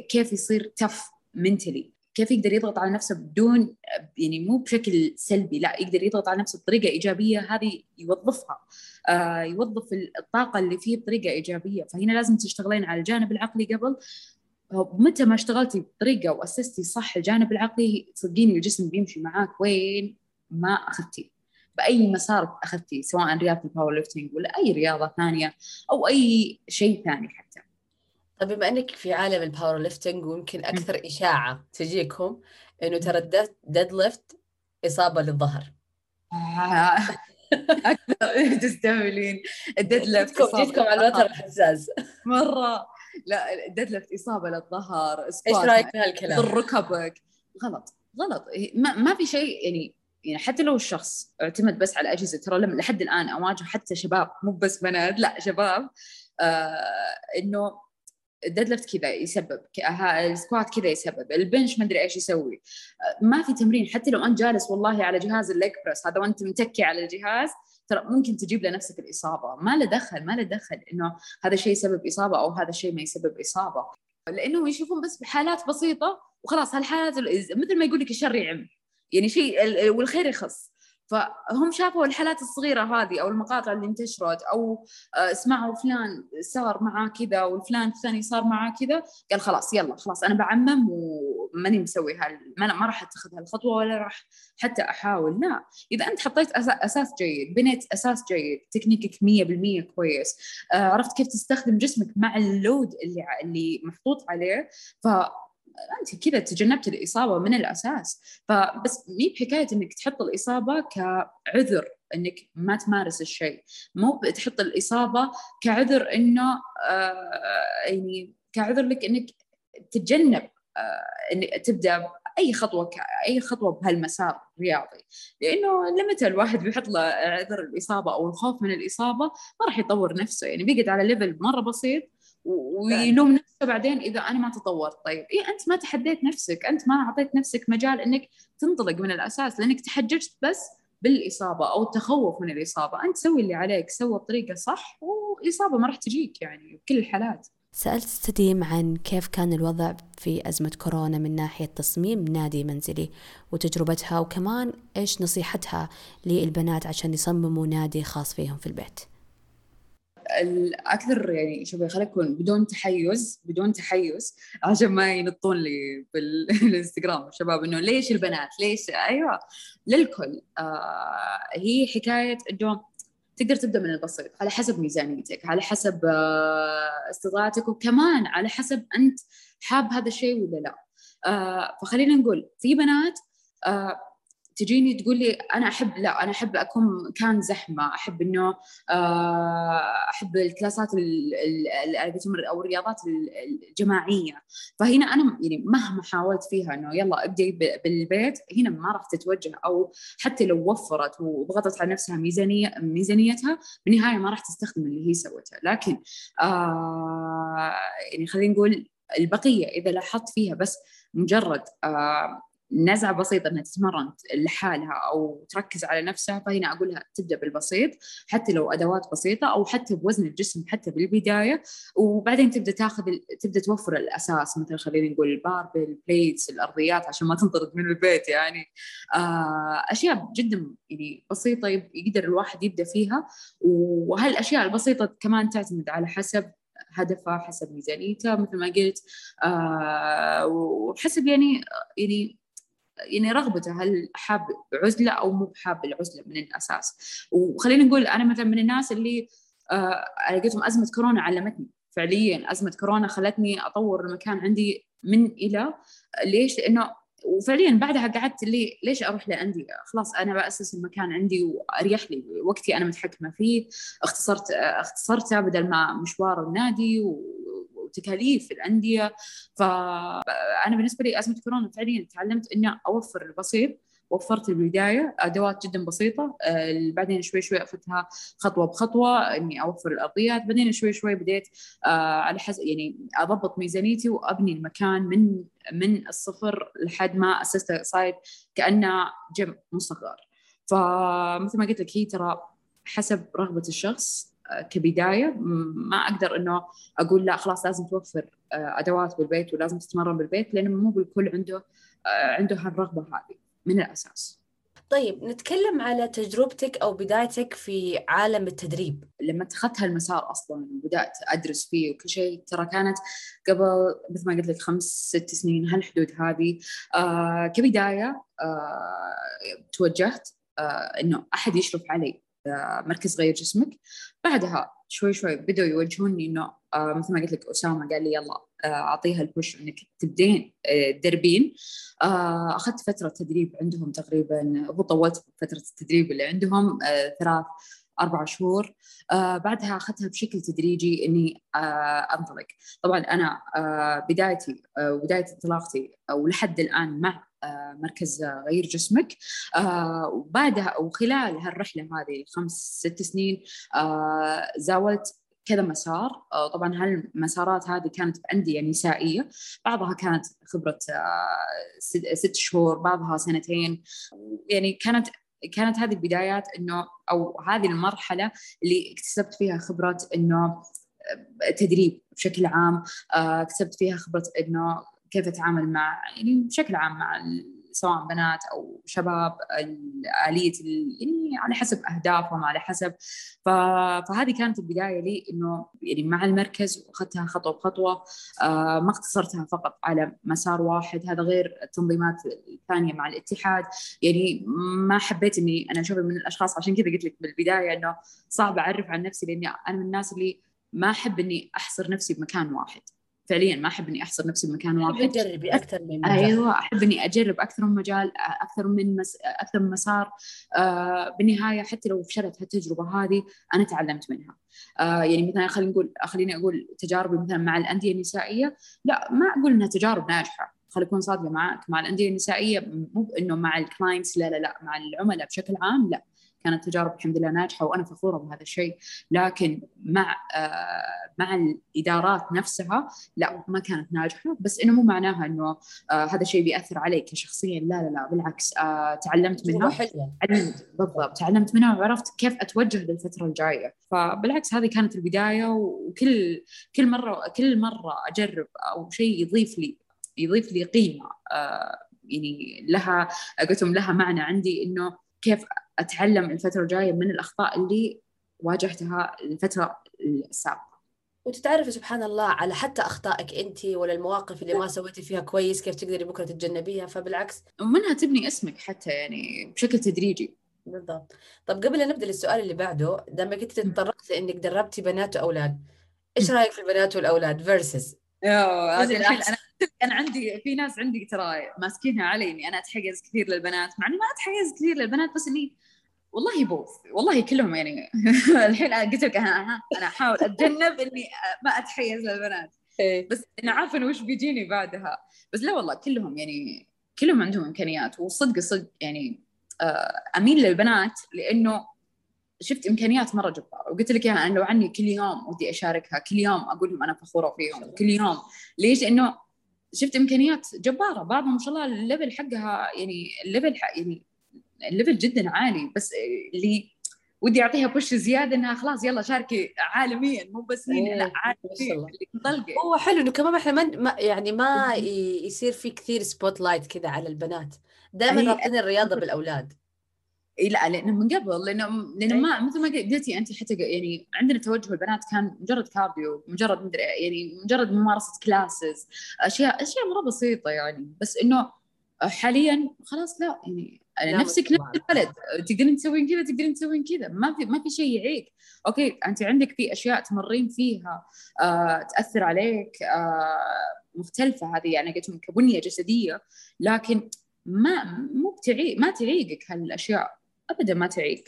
كيف يصير تف منتلي كيف يقدر يضغط على نفسه بدون يعني مو بشكل سلبي لا يقدر يضغط على نفسه بطريقة إيجابية هذه يوظفها. آه يوظف الطاقة اللي فيه بطريقة إيجابية. فهنا لازم تشتغلين على الجانب العقلي قبل. متى ما اشتغلتي بطريقة وأسستي صح الجانب العقلي صدقيني الجسم بيمشي معاك وين ما أخذتي. بأي مسار أخذتي سواء رياضة ال powerlifting ولا أي رياضة ثانية أو أي شيء ثاني حتى. طيب بما إنك في عالم ال powerlifting ويمكن أكثر إشاعة تجيكم إنه ترى ال deadlift إصابة للظهر. أكثر تستهبلين. ال deadlift جيتكم على الوتر الحساس مرة. لا ال deadlift إصابة للظهر إيش رأيك في هالكلام؟ ركبك. غلط غلط. ما, ما في شيء يعني يعني حتى لو الشخص اعتمد بس على الاجهزه ترى لحد الآن اواجه حتى شباب مو بس بنات لا شباب آه إنه ال deadlift كذا يسبب ال squat كذا يسبب ال bench ما أدري إيش يسوي. ما في تمرين حتى لو انت جالس والله على جهاز ال leg press هذا وأنت متكي على الجهاز ترى ممكن تجيب لنفسك الإصابة. ما له دخل ما له دخل إنه هذا الشيء يسبب إصابة أو هذا الشيء ما يسبب إصابة. لأنه يشوفون بس بحالات بسيطة وخلاص هالحالات مثل ما يقول لك الشر يعم. يعني شيء والخير يخص. فهم شافوا الحالات الصغيرة هذه أو المقاطع اللي انتشرت أو آه، سمعوا فلان صار معاه كذا والفلان الثاني صار معاه كذا قال خلاص يلا خلاص أنا بعمم وماني مسوي هال ما راح أتخذ هالخطوة ولا راح حتى أحاول لا. إذا أنت حطيت أساس جيد بنيت أساس جيد تكنيكك 100% كويس آه، عرفت كيف تستخدم جسمك مع اللود اللي اللي محطوط عليه ف أنت كذا تجنبت الإصابة من الأساس. فبس مي بحكاية إنك تحط الإصابة كعذر إنك ما تمارس الشيء. مو تحط الإصابة كعذر إنه آه يعني كعذر لك إنك تتجنب آه انك تبدأ اي خطوة أي خطوة بهالمسار الرياضي. لأنه لمتى الواحد بيحط له عذر الإصابة أو الخوف من الإصابة ما راح يطور نفسه. يعني بيقعد على level مرة بسيط ويلوم نفسه بعدين إذا أنا ما تطورت. طيب اي أنت ما تحديت نفسك أنت ما أعطيت نفسك مجال إنك تنطلق من الأساس لأنك تحججت بس بالإصابة أو التخوف من الإصابة. أنت سوي اللي عليك سوى بطريقة صح والاصابه ما راح تجيك يعني بكل الحالات. سألت سديم عن كيف كان الوضع في أزمة كورونا من ناحية تصميم نادي منزلي وتجربتها وكمان إيش نصيحتها للبنات عشان يصمموا نادي خاص فيهم في البيت؟ الاكثر يعني شوفي خلينا نكون بدون تحيز بدون تحيز عشان ما ينطون لي بالإنستغرام. الشباب إنه ليش البنات؟ ليش؟ أيوه للكل. آه هي حكاية إنه تقدر تبدأ من البسيط على حسب ميزانيتك على حسب آه استطاعتك وكمان على حسب أنت حاب هذا الشيء ولا لا. آه فخلينا نقول في بنات آه تجيني تقول لي أنا أحب لا أنا أحب أكون كان زحمة أحب إنه آه، أحب الكلاسات أو الرياضات الجماعية. فهنا أنا يعني مهما حاولت فيها إنه يلا أبدي بالبيت هنا ما راح تتوجه أو حتى لو وفرت وضغطت على نفسها ميزانية ميزانيتها بالنهاية ما راح تستخدم اللي هي سوته لكن آه يعني خلينا نقول البقية إذا لاحظت فيها بس مجرد آه نزعة بسيطة إنها تتمرن لحالها أو تركز على نفسها فهنا أقول لها تبدأ بالبسيط حتى لو أدوات بسيطة أو حتى بوزن الجسم حتى بالبداية وبعدين تبدأ تاخذ تبدأ توفر الأساس مثل خلينا نقول ال barbell ال plates الأرضيات عشان ما تنطرد من البيت يعني. آه أشياء جدا يعني بسيطة يقدر الواحد يبدأ فيها وهالأشياء البسيطة كمان تعتمد على حسب هدفه حسب ميزانيته مثل ما قلت. آه وحسب يعني يعني يعني رغبته هل حاب عزلة أو مو حاب العزلة من الأساس وخلينا نقول أنا مثلا من الناس اللي آه لقيتهم أزمة كورونا علمتني فعليا أزمة كورونا خلتني أطور المكان عندي من إلى ليش؟ لأنه وفعليا بعدها قعدت لي ليش أروح لانديه؟ خلاص أنا بأسس المكان عندي وأريح لي وقتي أنا متحكمة فيه اختصرت اختصرته بدل ما مشوار النادي وتكاليف الأندية. فانا بالنسبة لي أزمة كورونا فعليا تعلمت إني أوفر البسيط وفرت البداية أدوات جدا بسيطة. آه بعدين شوي شوي أخذتها خطوة بخطوة إني أوفر الأرضيات. بعدين شوي شوي بديت آه على حسب يعني أضبط ميزانيتي وأبني المكان من من الصفر لحد ما اسسته صاير كأنه جيم مصغر فمثل ما قلت لك هي ترى حسب رغبة الشخص كبداية ما أقدر إنه أقول لا خلاص لازم توفر آه، أدوات بالبيت ولازم تتمرن بالبيت لأنه مو بالكل عنده آه، عنده هالرغبة هذه من الأساس. طيب نتكلم على تجربتك أو بدايتك في عالم التدريب. لما اتخذت هالمسار أصلا وبدأت أدرس فيه وكل شيء ترى كانت قبل مثل ما قلت لك خمس ست سنين هالحدود هذه آه كبداية آه توجهت آه إنه أحد يشرف علي مركز غير جسمك. بعدها شوي شوي بدأوا يوجهوني إنه آه مثل ما قلت لك أسامة قال لي يلا آه أعطيها البوش إنك تبدين آه تدربين. أخذت فترة تدريب عندهم تقريبا هو طولت فترة التدريب اللي عندهم ثلاث أربع شهور. آه بعدها أخذتها بشكل تدريجي إني آه أنطلق. طبعا أنا آه بدايتي آه بداية انطلاقتي ولحد الآن مع آه، مركز غير جسمك. آه، وبعدها وخلال هالرحلة هذه الخمس ست سنين آه، زاولت كذا مسار. طبعا هالمسارات هذه كانت بأندية نسائية. بعضها كانت خبرة ست شهور بعضها سنتين. يعني كانت كانت هذه البدايات إنه أو هذه المرحلة اللي اكتسبت فيها خبرة إنه تدريب بشكل عام اكتسبت فيها خبرة إنه كيف أتعامل مع يعني بشكل عام مع سواء بنات أو شباب آلية يعني على حسب أهدافهم على حسب. فهذه كانت البداية لي إنه يعني مع المركز وأخذتها خطوة بخطوة آه ما اقتصرتها فقط على مسار واحد. هذا غير التنظيمات الثانية مع الاتحاد. يعني ما حبيت إني أنا أشوف من الأشخاص عشان كذا قلت لك بالبداية إنه صعب أعرف عن نفسي لأني أنا من الناس اللي ما أحب إني أحصر نفسي بمكان واحد. فعليا ما أحب إني أحصر نفسي بمكان واحد. تجربي أكثر من مجال. أيوه أحب إني أجرب أكثر من مجال أكثر من مس... أكثر من مسار. آه بالنهاية حتى لو فشلت هالتجربة هذه أنا تعلمت منها. آه يعني مثلا خلينا نقول خليني أقول تجاربي مثلا مع الأندية النسائية. لا ما أقول إنها تجارب ناجحة. خليني أكون صادقة معك. مع الأندية النسائية مو انه مع الكلاينتس لا لا لا. مع العملاء بشكل عام لا. كانت تجارب الحمد لله ناجحة وأنا فخورة بهذا الشيء. لكن مع آه مع الإدارات نفسها لا ما كانت ناجحة. بس إنه مو معناها إنه آه هذا الشيء بيأثر عليك شخصيا. لا لا لا بالعكس آه تعلمت منها. تعلمت بالضبط. تعلمت منها وعرفت كيف أتوجه للفترة الجاية. فبالعكس هذه كانت البداية وكل كل مرة كل مرة أجرب أو شيء يضيف لي يضيف لي قيمة. يعني لها قلتهم لها معنى عندي إنه كيف أتعلم الفترة الجاية من الأخطاء اللي واجهتها الفترة السابقة. وتتعرفي سبحان الله على حتى أخطائك أنت ولا المواقف اللي ما سويتي فيها كويس كيف تقدري بكرة تتجنبيها فبالعكس. ومنها تبني اسمك حتى يعني بشكل تدريجي. بالضبط. طب قبل لا نبدأ للسؤال اللي بعده لما كنت تطرقت لأنك دربتي بنات وأولاد إيش رأيك في البنات والأولاد فيرسز أنا أنا عندي في ناس عندي ترى ماسكينها علي اني أنا أتحيز كثير للبنات مع إني ما أتحيز كثير للبنات بس إني والله بوث والله كلهم يعني الحين قلت لك أنا أنا أحاول أتجنب إني ما أتحيز للبنات. إيه. بس أنا عارفه انه وش بيجيني بعدها؟ بس لا والله كلهم يعني كلهم عندهم إمكانيات. والصدق صدق يعني آه، أميل للبنات لأنه شفت إمكانيات مرة جبارة. وقلت لك أنا لو عني كل يوم ودي أشاركها كل يوم أقول لهم أنا فخورة فيهم كل يوم. ليش؟ لأنه شفت إمكانيات جبارة. بعضهم ما شاء الله ال level حقها يعني ال level يعني ال level جدا عالي. بس اللي ودي أعطيها push زيادة إنها خلاص يلا شاركي عالميا. مو بس هنا لا عالميا. هو حلو إنه كمان إحنا ما يعني ما يصير في كثير spotlight كذا على البنات. دائما رابطين الرياضة بالأولاد. إي لا لأنه من قبل لأنه لأنه ما مثل ما قلتي انت حتى يعني عندنا توجه البنات كان مجرد cardio مجرد مدري يعني مجرد ممارسة classes أشياء أشياء مرة بسيطة يعني. بس إنه حاليا خلاص لا يعني نفسك نفس البلد تقدرين تسوين كذا تقدرين تسوين كذا ما في ما في شيء يعيق. okay انت عندك في أشياء تمرين فيها آه تأثر عليك آه مختلفة هذه يعني قلت كبنية جسدية لكن ما مو بتعيق ما تعيقك هالأشياء. ابدا ما تعيق.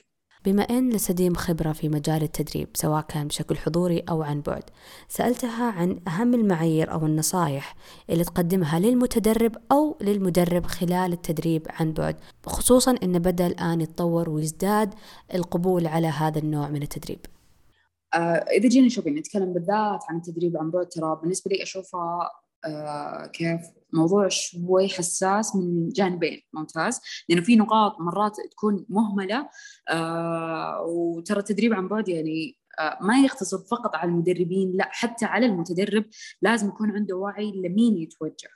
بما أن لسديم خبرة في مجال التدريب سواء كان بشكل حضوري أو عن بعد سألتها عن أهم المعايير أو النصائح اللي تقدمها للمتدرب أو للمدرب خلال التدريب عن بعد خصوصا أن بدأ الآن يتطور ويزداد القبول على هذا النوع من التدريب. آه إذا جينا شوفي نتكلم بالذات عن التدريب عن بعد ترى بالنسبة لي أشوفها آه كيف موضوع شوي حساس من جانبين ممتاز؟ لأنه في نقاط مرات تكون مهملة آه وترى التدريب عن بعد يعني آه ما يقتصر فقط على المدربين لا حتى على المتدرب لازم يكون عنده وعي لمين يتوجه.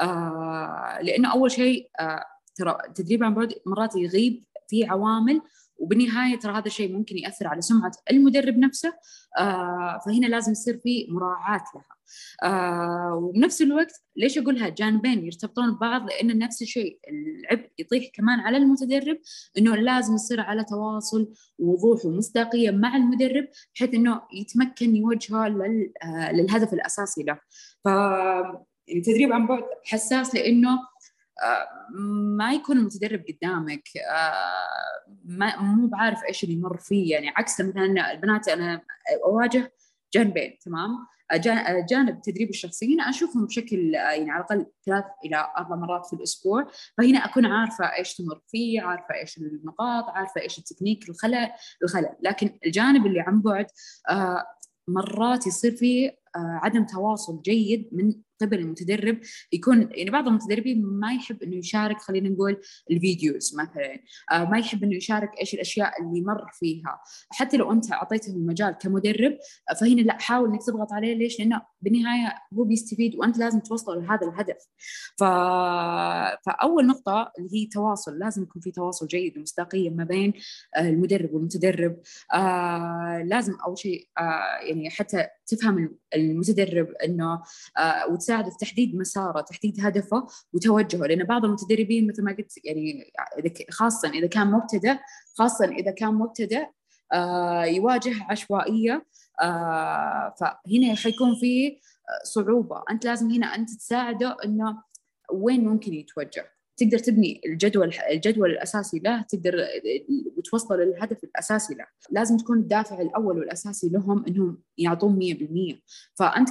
آه لأنه أول شيء آه ترى التدريب عن بعد مرات يغيب في عوامل وبالنهايه ترى هذا الشيء ممكن يأثر على سمعة المدرب نفسه آه فهنا لازم يصير في مراعاة لها. آه وبنفس الوقت ليش أقولها؟ جانبين يرتبطون ببعض لأن نفس الشيء العبء يطيح كمان على المتدرب إنه لازم يصير على تواصل ووضوح ومصداقية مع المدرب بحيث إنه يتمكن يوجهه آه للهدف الأساسي له. ف يعني تدريب عن بعد حساس لأنه ما يكون المتدرب قدامك آه، ما مو بعارف إيش اللي يمر فيه يعني عكس مثلا البنات أنا أواجه جانبين تمام؟ جانب التدريب الشخصي هنا أشوفهم بشكل يعني على الأقل ثلاث إلى أربع مرات في الأسبوع. فهنا أكون عارفة إيش تمر فيه عارفة إيش النقاط عارفة إيش التكنيك الخلل الخلل. لكن الجانب اللي عن بعد آه مرات يصير في آه، عدم تواصل جيد من قبل المتدرب يكون يعني بعض المتدربين ما يحب إنه يشارك خلينا نقول الفيديوز مثلا. آه، ما يحب إنه يشارك إيش الأشياء اللي مر فيها. حتى لو أنت أعطيته المجال كمدرب فهنا لا حاول إنك تضغط عليه. ليش؟ لأنه بالنهاية هو بيستفيد وأنت لازم توصل لهذا الهدف. ف... فأول نقطة اللي هي تواصل لازم يكون في تواصل جيد ومصداقية ما بين المدرب والمتدرب. آه لازم أول شيء آه يعني حتى تفهم المتدرب إنه آه وتساعده في تحديد مساره، تحديد هدفه وتوجهه، لأن بعض المتدربين مثل ما قلت يعني خاصه إذا كان مبتدئ خاصه إذا كان مبتدئ آه يواجه عشوائية آه فهنا حيكون في صعوبة، أنت لازم هنا أنت تساعده إنه وين ممكن يتوجه. تقدر تبني الجدول الجدول الأساسي له تقدر وتوصل للهدف الأساسي له. لازم تكون الدافع الأول والأساسي لهم إنهم يعطون 100% فأنت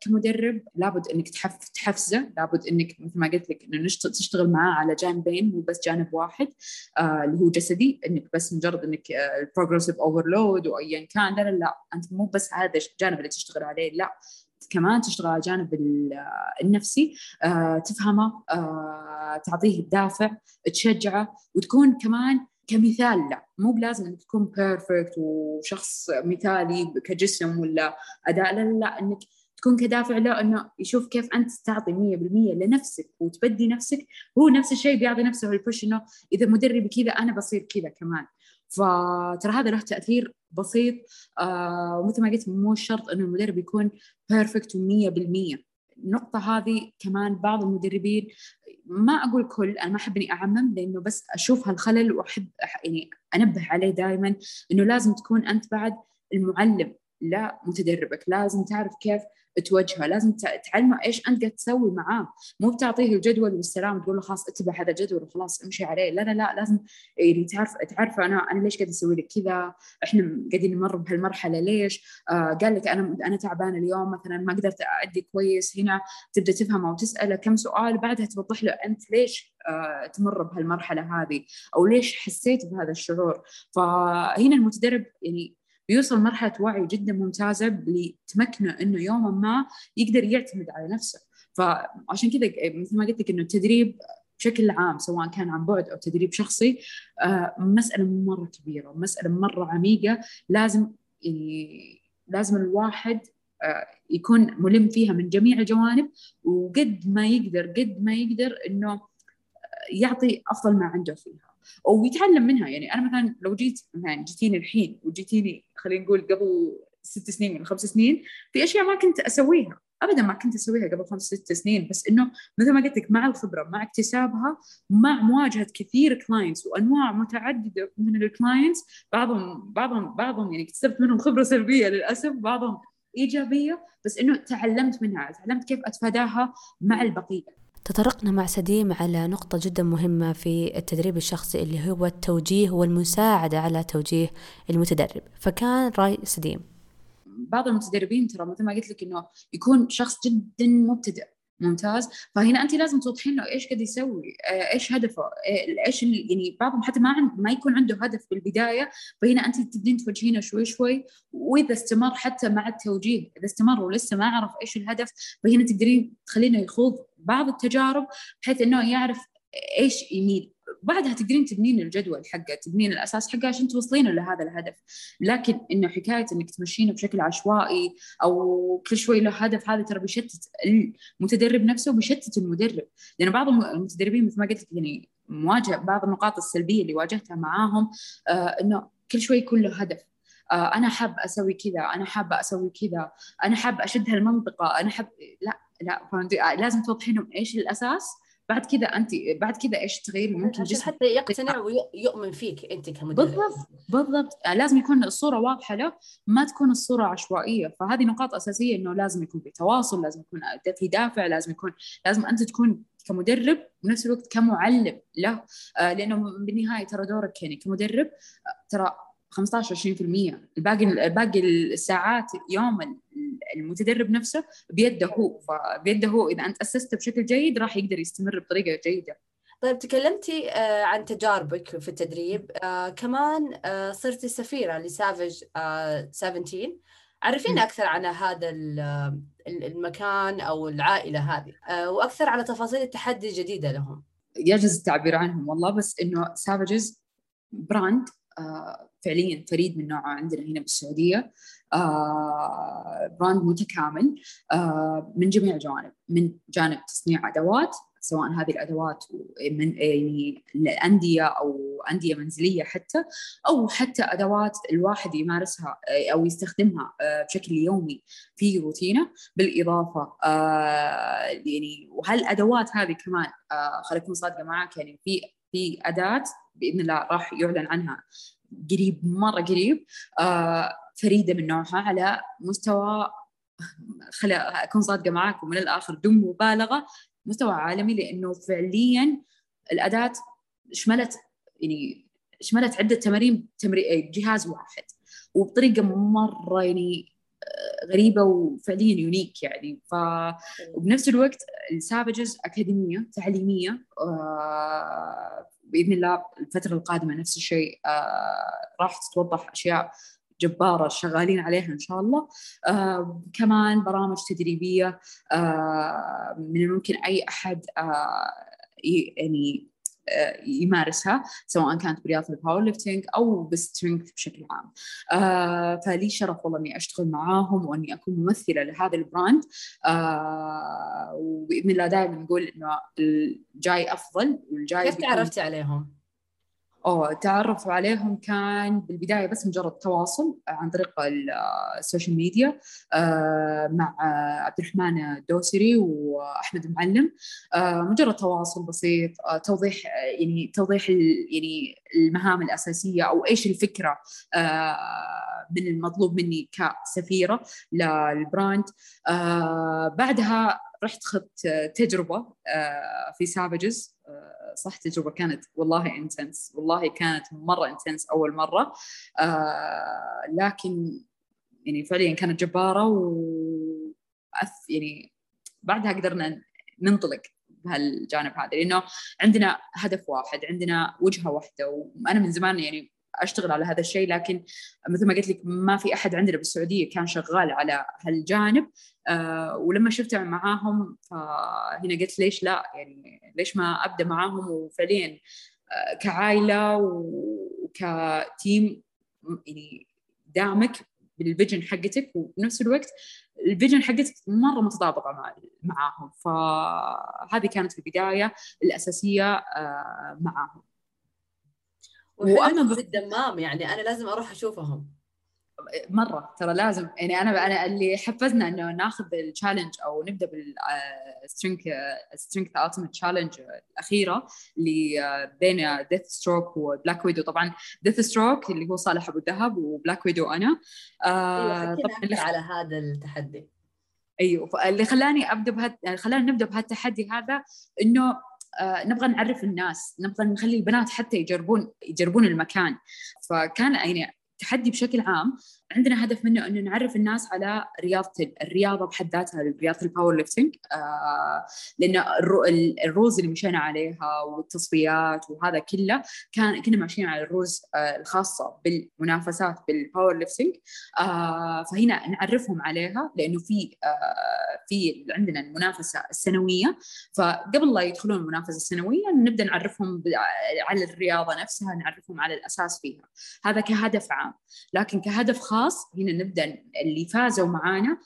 كمدرب لابد إنك تحفزه لابد إنك مثل ما قلت لك إنه تشتغل معاه على جانبين مو بس جانب واحد آه اللي هو جسدي. إنك بس مجرد إنك ال progressive overload وايا كان لا لا لا أنت مو بس هذا الجانب اللي تشتغل عليه لا. كمان تشتغل على الجانب النفسي آه، تفهمه آه، تعطيه الدافع تشجعه وتكون كمان كمثال لا مو بلازم إنك تكون perfect وشخص مثالي كجسم ولا أداء لا لا, لا إنك تكون كدافع له إنه يشوف كيف أنت تعطي 100% لنفسك وتبدي نفسك. هو نفس الشيء بيعطي نفسه ال push إنه إذا مدربي كذا أنا بصير كذا كمان. فترى هذا له تأثير بسيط. آه ومثل ما قلت مو شرط إنه المدرب يكون perfect 100% النقطة هذه كمان بعض المدربين ما أقول كل أنا ما أحب إني أعمم لأنه بس أشوف هالخلل وأحب يعني أنبه عليه دائما إنه لازم تكون أنت بعد المعلم لا متدربك. لازم تعرف كيف تواجهه لازم تعلمه إيش أنت قاعد تسوي معاه. مو بتعطيه الجدول والسلام تقول له خلاص اتبع هذا الجدول وخلاص امشي عليه. لا لا لا لازم يعني تعرف تعرف أنا أنا ليش قاعد أسوي لك كذا؟ إحنا قاعدين نمر بهالمرحلة ليش؟ آه قال لك أنا أنا تعبان اليوم مثلا ما قدرت أأدي كويس. هنا تبدأ تفهمه وتسأله كم سؤال بعدها توضح له أنت ليش آه تمر بهالمرحلة هذه؟ أو ليش حسيت بهذا الشعور؟ فهنا المتدرب يعني بيوصل مرحلة وعي جدا ممتازة اللي تمكنه إنه يوما ما يقدر يعتمد على نفسه. فعشان كذا مثل ما قلت لك إنه التدريب بشكل عام سواء كان عن بعد أو تدريب شخصي آه، مسألة مرة كبيرة ومسألة مرة عميقة. لازم لازم الواحد آه، يكون ملم فيها من جميع الجوانب وقد ما يقدر قد ما يقدر إنه يعطي أفضل ما عنده فيها. ويتعلم منها. يعني أنا مثلا لو جيت مثلا جيتيني الحين وجيتيني خلينا نقول قبل ست سنين من خمس سنين في أشياء ما كنت أسويها. ابدا ما كنت أسويها قبل خمس ست سنين بس إنه مثل ما قلت لك مع الخبرة مع اكتسابها مع مواجهة كثير clients وأنواع متعددة من ال clients بعضهم بعضهم بعضهم يعني اكتسبت منهم خبرة سلبية للأسف بعضهم إيجابية بس إنه تعلمت منها تعلمت كيف أتفاداها مع البقية. تطرقنا مع سديم على نقطة جدا مهمة في التدريب الشخصي اللي هو التوجيه والمساعدة على توجيه المتدرب. فكان رأي سديم. بعض المتدربين ترى مثل ما قلت لك إنه يكون شخص جدا مبتدئ ممتاز. فهنا انت لازم توضحين له إيش قاعد يسوي آه، إيش هدفه آه، إيش يعني بعضهم حتى ما عند ما يكون عنده هدف بالبداية. فهنا انت تبدين توجهينه شوي شوي. وإذا استمر حتى مع التوجيه إذا استمر ولسه ما عرف إيش الهدف فهنا تقدرين تخلينه يخوض بعض التجارب بحيث إنه يعرف إيش يميل. بعدها تقدرين تبنين الجدول حقه تبنين الأساس حقه عشان توصلين لهذا الهدف. لكن إنه حكاية إنك تمشينه بشكل عشوائي أو كل شوي له هدف هذا ترى بيشتت المتدرب نفسه وبيشتت المدرب. لأن بعض المتدربين مثل ما قلت يعني مواجهه بعض النقاط السلبية اللي واجهتها معاهم آه إنه كل شوي يكون له هدف. أنا حاب أسوي كذا أنا حابه أسوي كذا أنا حاب أشد هالمنطقة أنا حاب لا لا لازم توضحين لهم إيش الأساس بعد كذا أنت بعد كذا إيش التغيير ممكن عشان حتى يقتنع ويؤمن فيك أنت كمدرب بالضبط بالضبط. يعني لازم يكون الصورة واضحة له ما تكون الصورة عشوائية. فهذه نقاط أساسية إنه لازم يكون في تواصل لازم يكون في دافع لازم يكون لازم أنت تكون كمدرب ونفس الوقت كمعلم له. آه لأنه بالنهاية ترى دورك يعني كمدرب آه ترى 15 20% الباقي باقي الساعات يوم المتدرب نفسه بيده هو. فبيده هو. إذا أنت اسسته بشكل جيد راح يقدر يستمر بطريقة جيدة. طيب تكلمتي آه، عن تجاربك في التدريب. آه، كمان آه، صرتي سفيرة لسافج 17 عرفينا أكثر عن هذا المكان أو العائلة هذه. وأكثر على تفاصيل التحدي الجديدة لهم. يجوز التعبير عنهم والله بس إنه سافجز brand فعليا فريد من نوعه عندنا هنا بالسعودية. brand متكامل. من جميع الجوانب. من جانب تصنيع أدوات سواء هذه الأدوات من يعني الأندية أو أندية منزلية حتى أو حتى أدوات الواحد يمارسها أو يستخدمها آه، بشكل يومي في روتينه. بالإضافة آه، يعني وهالأدوات هذه كمان آه، خليني اكون صادقة معك يعني في في أداة بإذن الله راح يعلن عنها قريب مرة قريب فريدة من نوعها على مستوى خلي أكون صادقة معاكم من الآخر بدون مبالغه مستوى عالمي لأنه فعليا الأداة شملت يعني شملت عدة تمارين تمرين جهاز واحد وبطريقة مرة يعني آه، غريبة وفعليا يونيك يعني. ف وبنفس الوقت السافجز أكاديمية تعليمية آه، بإذن الله الفترة القادمة نفس الشيء آه، راح تتوضح أشياء جبارة شغالين عليها إن شاء الله. آه كمان برامج تدريبية آه من الممكن أي أحد آه يعني يمارسها سواء كانت برياضة ال powerlifting أو بال strength بشكل عام. آه فلي شرف والله إني أشتغل معاهم وإني أكون ممثلة لهذا ال brand آه وبإذن الله دائما نقول إنه الجاي أفضل والجاي كيف تعرفتي عليهم؟ أو تعرف عليهم كان بالبداية بس مجرد تواصل عن طريق ال social media آه، مع عبد الرحمن الدوسري وأحمد المعلم آه، مجرد تواصل بسيط آه، توضيح يعني توضيح يعني المهام الأساسية أو إيش الفكرة من المطلوب مني كسفيرة لل brand بعدها رحت خذت تجربة في سافجز صح تجربة كانت والله intense والله كانت مرة intense أول مرة. آه لكن يعني فعليا كانت جبارة و يعني بعدها قدرنا ننطلق بهالجانب هذا لأنه عندنا هدف واحد عندنا وجهة واحدة وأنا من زمان يعني أشتغل على هذا الشيء لكن مثل ما قلت لك ما في أحد عندنا بالسعودية كان شغال على هالجانب آه ولما شفت معاهم فهنا قلت ليش لا؟ يعني ليش ما أبدأ معاهم؟ وفعليا آه كعائلة وكتيم يعني دعمك بال vision حقتك وبنفس الوقت ال vision حقتك مرة متطابقة مع معاهم. فهذه كانت البداية الأساسية آه معاهم. وأنا في الدمام يعني أنا لازم أروح أشوفهم. مرة ترى لازم يعني أنا أنا اللي حفزنا إنه ناخذ ال challenge أو نبدأ بال strength strength ultimate challenge الأخيرة اللي آه، بين Deathstroke و Black Widow طبعا Deathstroke اللي هو صالح أبو الذهب و Black Widow أنا. آه أيوة طبعا على هذا التحدي. أيوه اللي خلاني أبدأ بهذا خلاني نبدأ بهالتحدي هذا إنه نبغى نعرف الناس نبغى نخلي البنات حتى يجربون يجربون المكان. فكان يعني تحدي بشكل عام عندنا هدف منه إنه نعرف الناس على رياضة الرياضة بحد ذاتها رياضة ال powerlifting لأن ال rules اللي مشينا عليها والتصفيات وهذا كله كان كنا ماشيين على ال rules آه الخاصة بالمنافسات بال powerlifting آه فهنا نعرفهم عليها لأنه في آه في عندنا المنافسة السنوية. فقبل لا يدخلون المنافسة السنوية نبدأ نعرفهم على الرياضة نفسها نعرفهم على الأساس فيها. هذا كهدف عام. لكن كهدف خاص هنا نبدأ اللي فازوا معانا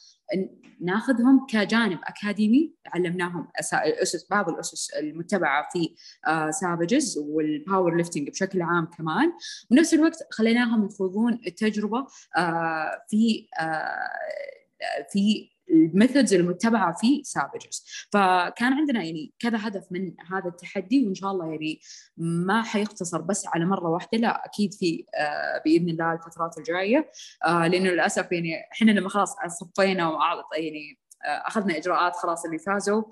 ناخذهم كجانب أكاديمي علمناهم الاسس بعض الأسس المتبعة في Savages وال powerlifting بشكل عام كمان. ونفس الوقت خليناهم يخوضون التجربة آه، في آه، في ال methods المتبعه في Savages فكان عندنا يعني كذا هدف من هذا التحدي وإن شاء الله يعني ما حيقتصر بس على مرة واحدة لا أكيد في آه بإذن الله الفترات الجاية. آه لأنه للأسف يعني إحنا لما خلاص صفينا يعني آه، أخذنا إجراءات خلاص اللي فازوا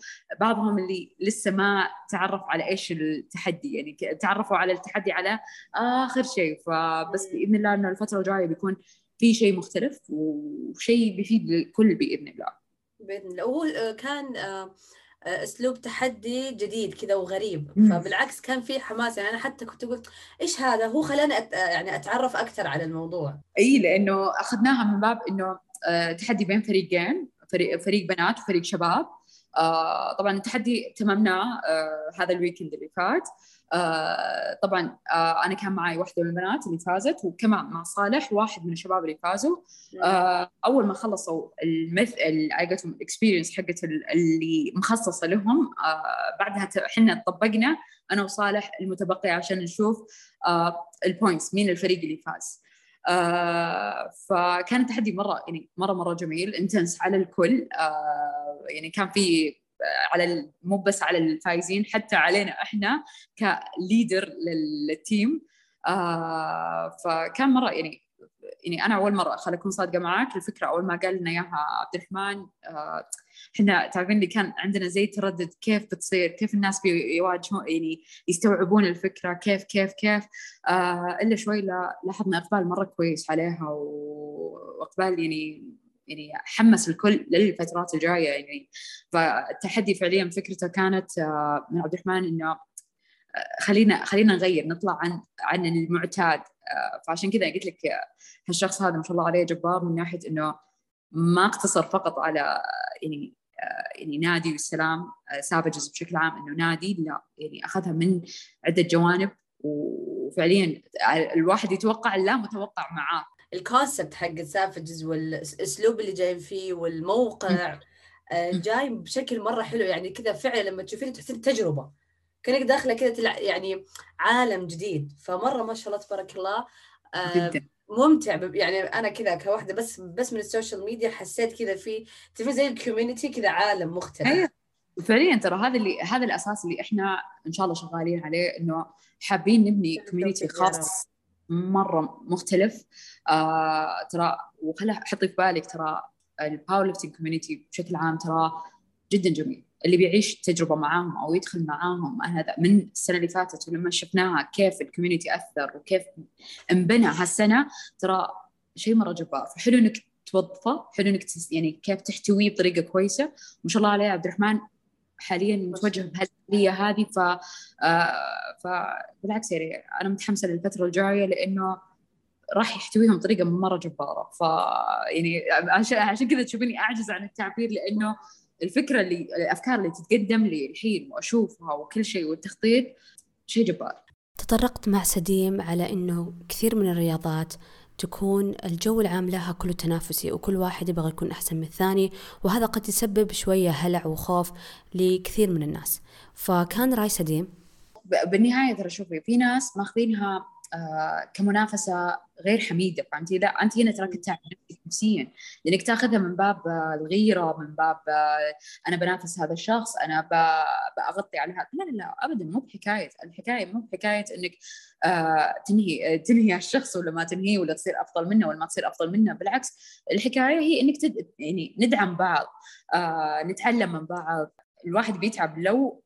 بعضهم اللي لسه ما تعرف على إيش التحدي. يعني تعرفوا على التحدي على آخر شيء. فبس بإذن الله إنه الفترة الجاية بيكون في شيء مختلف وشيء بيفيد الكل باذن الله بإذن الله. وهو كان آه، أسلوب تحدي جديد كذا وغريب. فبالعكس كان في حماس. يعني أنا حتى كنت قلت إيش هذا؟ هو خلاني أت... يعني أتعرف أكثر على الموضوع. إي لأنه أخذناها من باب إنه آه، تحدي بين فريقين فريق فريق بنات وفريق شباب. آه طبعا التحدي تممناه آه هذا ال weekend اللي فات. آه طبعا آه أنا كان معي واحدة من البنات اللي فازت وكمان مع صالح واحد من الشباب اللي فازوا. آه أول ما خلصوا المث قالتهم ال experience حقت اللي مخصصة لهم آه بعدها إحنا طبقنا أنا وصالح المتبقي عشان نشوف آه ال points مين الفريق اللي فاز. آه فكان التحدي مرة يعني مرة مرة جميل intense على الكل آه يعني كان في على مو بس على الفايزين حتى علينا إحنا ك leader لل team. آه فكان مرة يعني يعني أنا أول مرة خليني أكون صادقة معاك. الفكرة أول ما قال لنا إياها عبد الرحمن آه إحنا تعرفين اللي كان عندنا زي تردد كيف بتصير كيف الناس بيواجهون يعني يستوعبون الفكرة كيف كيف كيف. آه إلا شوي لاحظنا إقبال مرة كويس عليها وإقبال يعني يعني حمس الكل للفترات الجاية يعني. فالتحدي فعليا فكرته كانت آه، من عبد الرحمن إنه آه، خلينا خلينا نغير نطلع عن عن المعتاد. آه، فعشان كذا قلت لك هالشخص هذا ما شاء الله عليه جبار من ناحية إنه ما اقتصر فقط على يعني يعني نادي والسلام سافجز بشكل عام إنه نادي لا يعني أخذها من عدة جوانب. وفعليا الواحد يتوقع لا متوقع معاه. الكونسبت حق سافجز والأسلوب اللي جايين فيه والموقع آه، جاي بشكل مرة حلو. يعني كذا فعلا لما تشوفين تحسين تجربة. كأنك داخلة كذا يعني عالم جديد. فمرة ما شاء الله تبارك الله آه، ممتع. يعني أنا كذا كواحدة بس بس من ال social media حسيت كذا في في زي ال community كذا عالم مختلف. أيوة. فعليا ترى هذا اللي هذا الأساس اللي إحنا إن شاء الله شغالين عليه إنه حابين نبني community خاص. مرة مختلف. آه ترى وخلها حطي في بالك ترى ال powerlifting community بشكل عام ترى جدا جميل. اللي بيعيش تجربة معاهم أو يدخل معاهم هذا من السنة اللي فاتت ولما شفناها كيف ال community أثر وكيف انبنى هالسنة ترى شيء مرة جبار. فحلو إنك توظفه حلو إنك يعني كيف تحتويه بطريقة كويسة. ما شاء الله عليه عبد الرحمن حاليا متوجه بهالقضيه هذه ف آه فبالعكس يعني أنا متحمسة للفترة الجاية لأنه راح يحتويهم بطريقه مرة جبارة. ف يعني عشان عشان كذا تشوفيني أعجز عن التعبير لأنه الفكرة اللي الأفكار اللي تتقدم لي الحين وأشوفها وكل شيء والتخطيط شيء جبار. تطرقت مع سديم على إنه كثير من الرياضات تكون الجو العام لها كله تنافسي وكل واحد يبغى يكون أحسن من الثاني وهذا قد يسبب شوية هلع وخوف لكثير من الناس. فكان رأي سديم بالنهاية ترى شوفي في ناس ماخذينها آه كمنافسة غير حميدة فهمتي؟ لا أنت هنا تراك تتعب نفسك نفسيا لأنك تأخذها من باب الغيرة من باب أنا بنافس هذا الشخص أنا بغطي على هذا. لا لا لا ابدا مو بحكاية. الحكاية مو بحكاية إنك آه تنهي تنهي الشخص ولا ما تنهيه ولا تصير أفضل منه ولا ما تصير أفضل منه بالعكس. الحكاية هي إنك تد... يعني ندعم بعض آه نتعلم من بعض. الواحد بيتعب لو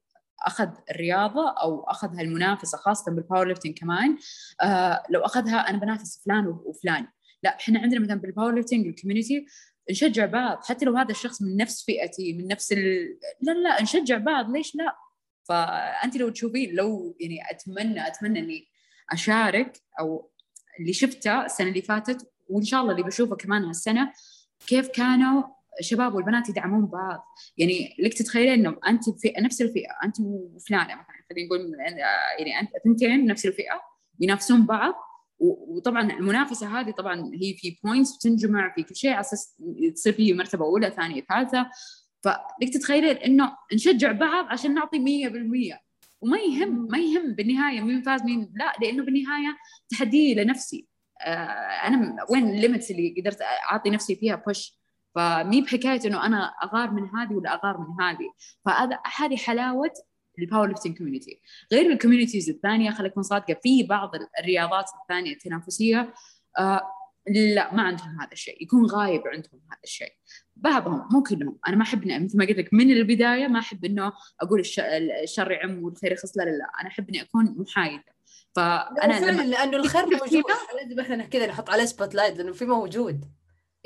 أخذ الرياضة أو أخذ هالمنافسة خاصة بال powerlifting كمان آه لو أخذها أنا بنافس فلان وفلان. لا إحنا عندنا مثلا بال powerlifting ال community نشجع بعض حتى لو هذا الشخص من نفس فئتي من نفس ال... لا لا نشجع بعض. ليش لا؟ فأنت لو تشوفين لو يعني أتمنى أتمنى إني أشارك أو اللي شفته السنة اللي فاتت وإن شاء الله اللي بشوفه كمان هالسنة كيف كانوا الشباب والبنات يدعمون بعض. يعني لك تتخيلين إنه أنت في نفس الفئة أنت وفلانه مثلا خلينا نقول يعني أنت اثنتين نفس الفئة ينافسون بعض. وطبعا المنافسة هذه طبعا هي في points بتنجمع في كل شيء على أساس تصير في مرتبة أولى ثانية ثالثة. فلك تتخيلين إنه نشجع بعض عشان نعطي 100% وما يهم ما يهم بالنهاية مين فاز مين لا لأنه بالنهاية تحدي لنفسي. آه أنا وين ال limits اللي قدرت أعطي نفسي فيها push فمي بحكاية إنه أنا أغار من هذه ولا أغار من هذه. فهذا هذه حلاوة ال powerlifting community غير ال communities الثانية خليك اكون صادقة في بعض الرياضات الثانية التنافسية آه لا ما عندهم هذا الشيء. يكون غايب عندهم هذا الشيء. بعضهم مو كلهم. أنا ما أحب مثل ما قلت لك من البداية ما أحب إنه أقول الشر يعم والخير يخص لا لا لا. أنا أحب إني أكون محايدة. فأنا لما لأنه الخير موجود. لازم إحنا كذا نحط عليه spotlight لأنه في موجود.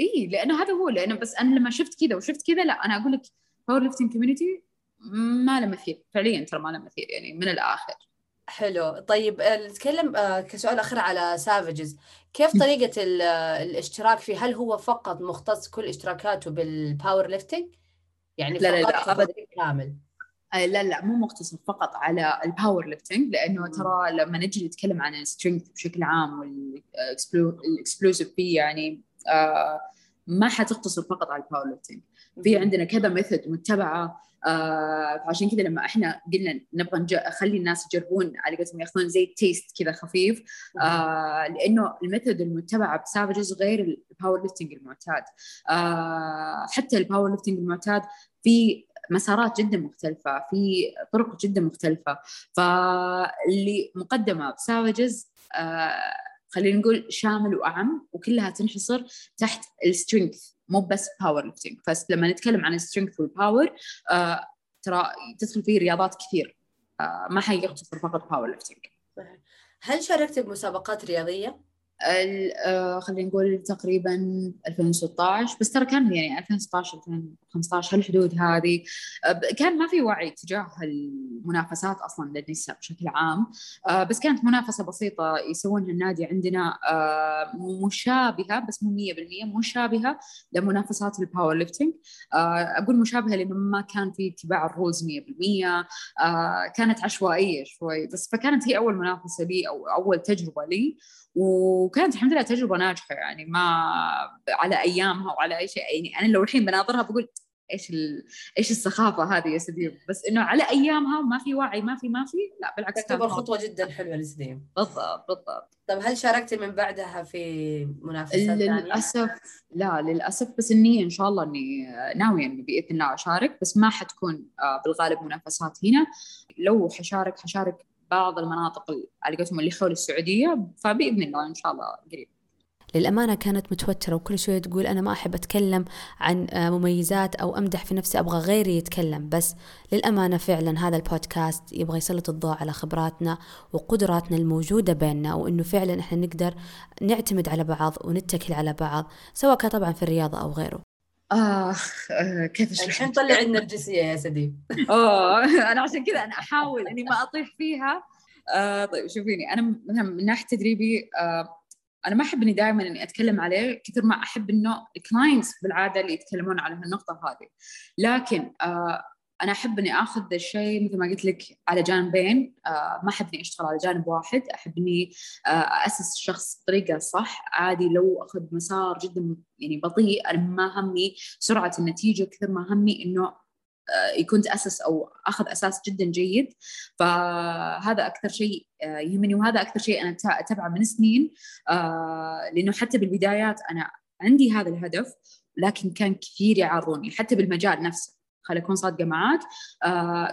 اي لأنه هذا هو لأنه بس أنا لما شفت كذا وشفت كذا لا أنا أقول لك powerlifting community ما له مثيل. فعليا ترى ما له مثيل يعني من الآخر. حلو. طيب نتكلم كسؤال أخير على Savages كيف طريقة الاشتراك فيه؟ هل هو فقط مختص كل اشتراكاته بال powerlifting يعني لا لا فقط لا. أبدا كامل. لا لا مو مقتصر فقط على ال powerlifting لأنه. ترى لما نجي نتكلم عن ال strength بشكل عام وال explosive فيه يعني آه ما حتقتصر فقط على ال powerlifting في عندنا كذا method متبعة آه فعشان كذا لما إحنا قلنا نبغى نخلي الناس يجربون على قولتهم ياخذون زي test كذا خفيف آه لأنه ال method المتبعة ب Savages غير ال powerlifting المعتاد. آه حتى ال powerlifting المعتاد في مسارات جدا مختلفة في طرق جدا مختلفة. فاللي مقدمة ب Savages آه خلينا نقول شامل وأعم وكلها تنحصر تحت ال strength مو بس powerlifting لما نتكلم عن ال strength وال power آه ترى تدخل فيه رياضات كثير. آه ما حيقتصر فقط powerlifting هل شاركت بمسابقات رياضية؟ آه خلينا نقول تقريبا 2016 بس ترى كان يعني 2016 2015 هالحدود هذه؟ آه كان ما في وعي تجاه المنافسات أصلا للنساء بشكل عام. آه بس كانت منافسة بسيطة يسوونها النادي عندنا مشابهة بس مو 100% مشابهة لمنافسات ال powerlifting أقول مشابهة لأنه ما كان في اتباع ال rules 100% آه كانت عشوائية شوي بس فكانت هي أول منافسة لي أو أول تجربة لي. وكانت الحمد لله تجربة ناجحة يعني ما على أيامها وعلى أي شيء. يعني أنا لو الحين بناظرها بقول إيش ال... إيش السخافة هذه يا سديم؟ بس إنه على أيامها ما في وعي ما في ما في لا بالعكس تعتبر خطوة جدا حلوة لسديم بالضبط بالضبط. طيب هل شاركت من بعدها في منافسات؟ للأسف لا للأسف بس النيه إن شاء الله إني ناوية إني بإذن الله أشارك بس ما حتكون بالغالب منافسات هنا. لو حشارك حشارك بعض المناطق على قولتهم اللي حول السعودية فبإذن الله إن شاء الله قريب. للأمانة كانت متوترة وكل شوية تقول أنا ما أحب أتكلم عن مميزات أو أمدح في نفسي أبغى غيري يتكلم. بس للأمانة فعلا هذا البودكاست يبغى يسلط الضوء على خبراتنا وقدراتنا الموجودة بيننا وإنه فعلا إحنا نقدر نعتمد على بعض ونتكل على بعض سواء كان طبعا في الرياضة أو غيره. آه كيف أشرح الحين طلع النرجسيه يا سديم اوه أنا عشان كذا أنا أحاول إني ما أطيح فيها. آه طيب شوفيني أنا مثلا من ناحية تدريبي آه أنا ما أحب إني دائما إني أتكلم عليه كثر ما أحب إنه الكلاينتس بالعادة اللي يتكلمون على هالنقطة هذه. لكن آه أنا أحب إني آخذ الشيء مثل ما قلت لك على جانبين. آه ما أحب إني أشتغل على جانب واحد. أحب إني آه أسس الشخص بطريقة صح. عادي لو أخذ مسار جدا يعني بطيء أنا ما همي سرعة النتيجة كثر ما همي إنه يكون تأسس أو أخذ أساس جدا جيد. فهذا أكثر شيء يهمني. وهذا أكثر شيء أنا أتبعه من سنين. لأنه حتى بالبدايات أنا عندي هذا الهدف لكن كان كثير يعارضوني حتى بالمجال نفسه. خليني أكون صادقة معاك.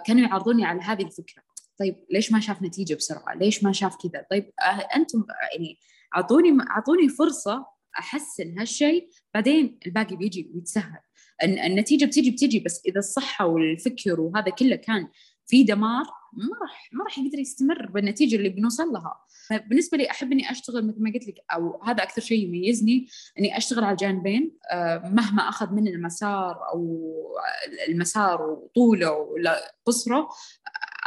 كانوا يعارضوني على هذه الفكرة. طيب ليش ما شاف نتيجة بسرعة؟ ليش ما شاف كذا؟ طيب أنتم يعني أعطوني أعطوني فرصة أحسن هالشيء بعدين الباقي بيجي ويتسهل. النتيجة بتيجي بتيجي بس إذا الصحه والفكر وهذا كله كان في دمار ما راح ما راح يقدر يستمر بالنتيجة اللي بنوصل لها. بالنسبة لي أحب إني أشتغل مثل ما قلت لك أو هذا أكثر شيء يميزني إني أشتغل على الجانبين. مهما أخذ مني المسار أو المسار وطوله ولا قصره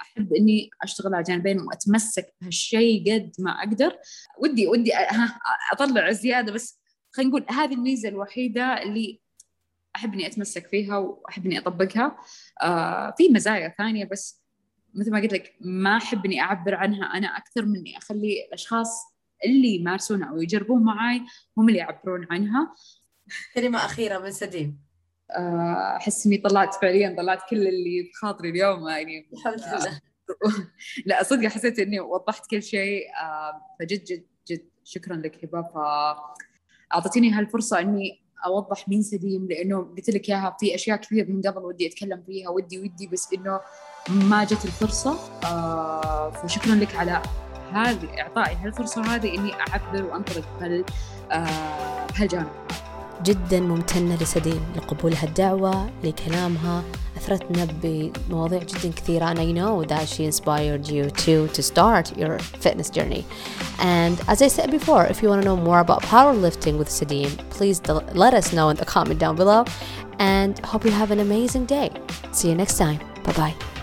أحب إني أشتغل على جانبين وأتمسك بهالشيء قد ما أقدر. ودي ودي أطلع زياده بس خلينا نقول هذه الميزة الوحيدة اللي أحب إني أتمسك فيها وأحب إني أطبقها. آه في مزايا ثانية بس مثل ما قلت لك ما أحب إني أعبر عنها. أنا أكثر من إني أخلي الأشخاص اللي يمارسونها أو يجربون معي هم اللي يعبرون عنها. كلمة أخيرة من سديم أحس إني طلعت فعليا طلعت كل اللي بخاطري اليوم يعني. الحمد لله. لا صدق حسيت إني وضحت كل شيء. فجد جد جد شكرا لك هبة. فأعطيتيني هالفرصة إني أوضح مين سديم لأنه قلت لك إياها في أشياء كثير من قبل ودي أتكلم فيها ودي ودي بس إنه ما جت الفرصة. آه فشكرا لك على هذه اعطائي هالفرصة هذه إني اعبر وأنطلق بهال آه بهالجانب. جدا ممتنة لسديم لقبولها الدعوة لكلامها. أثرتنا بمواضيع جدا كثيرة and I know that she inspired you to to start your fitness journey and as I said before if you want to know more about powerlifting with Sadim please let us know in the comment down below and hope you have an amazing day see you next time bye bye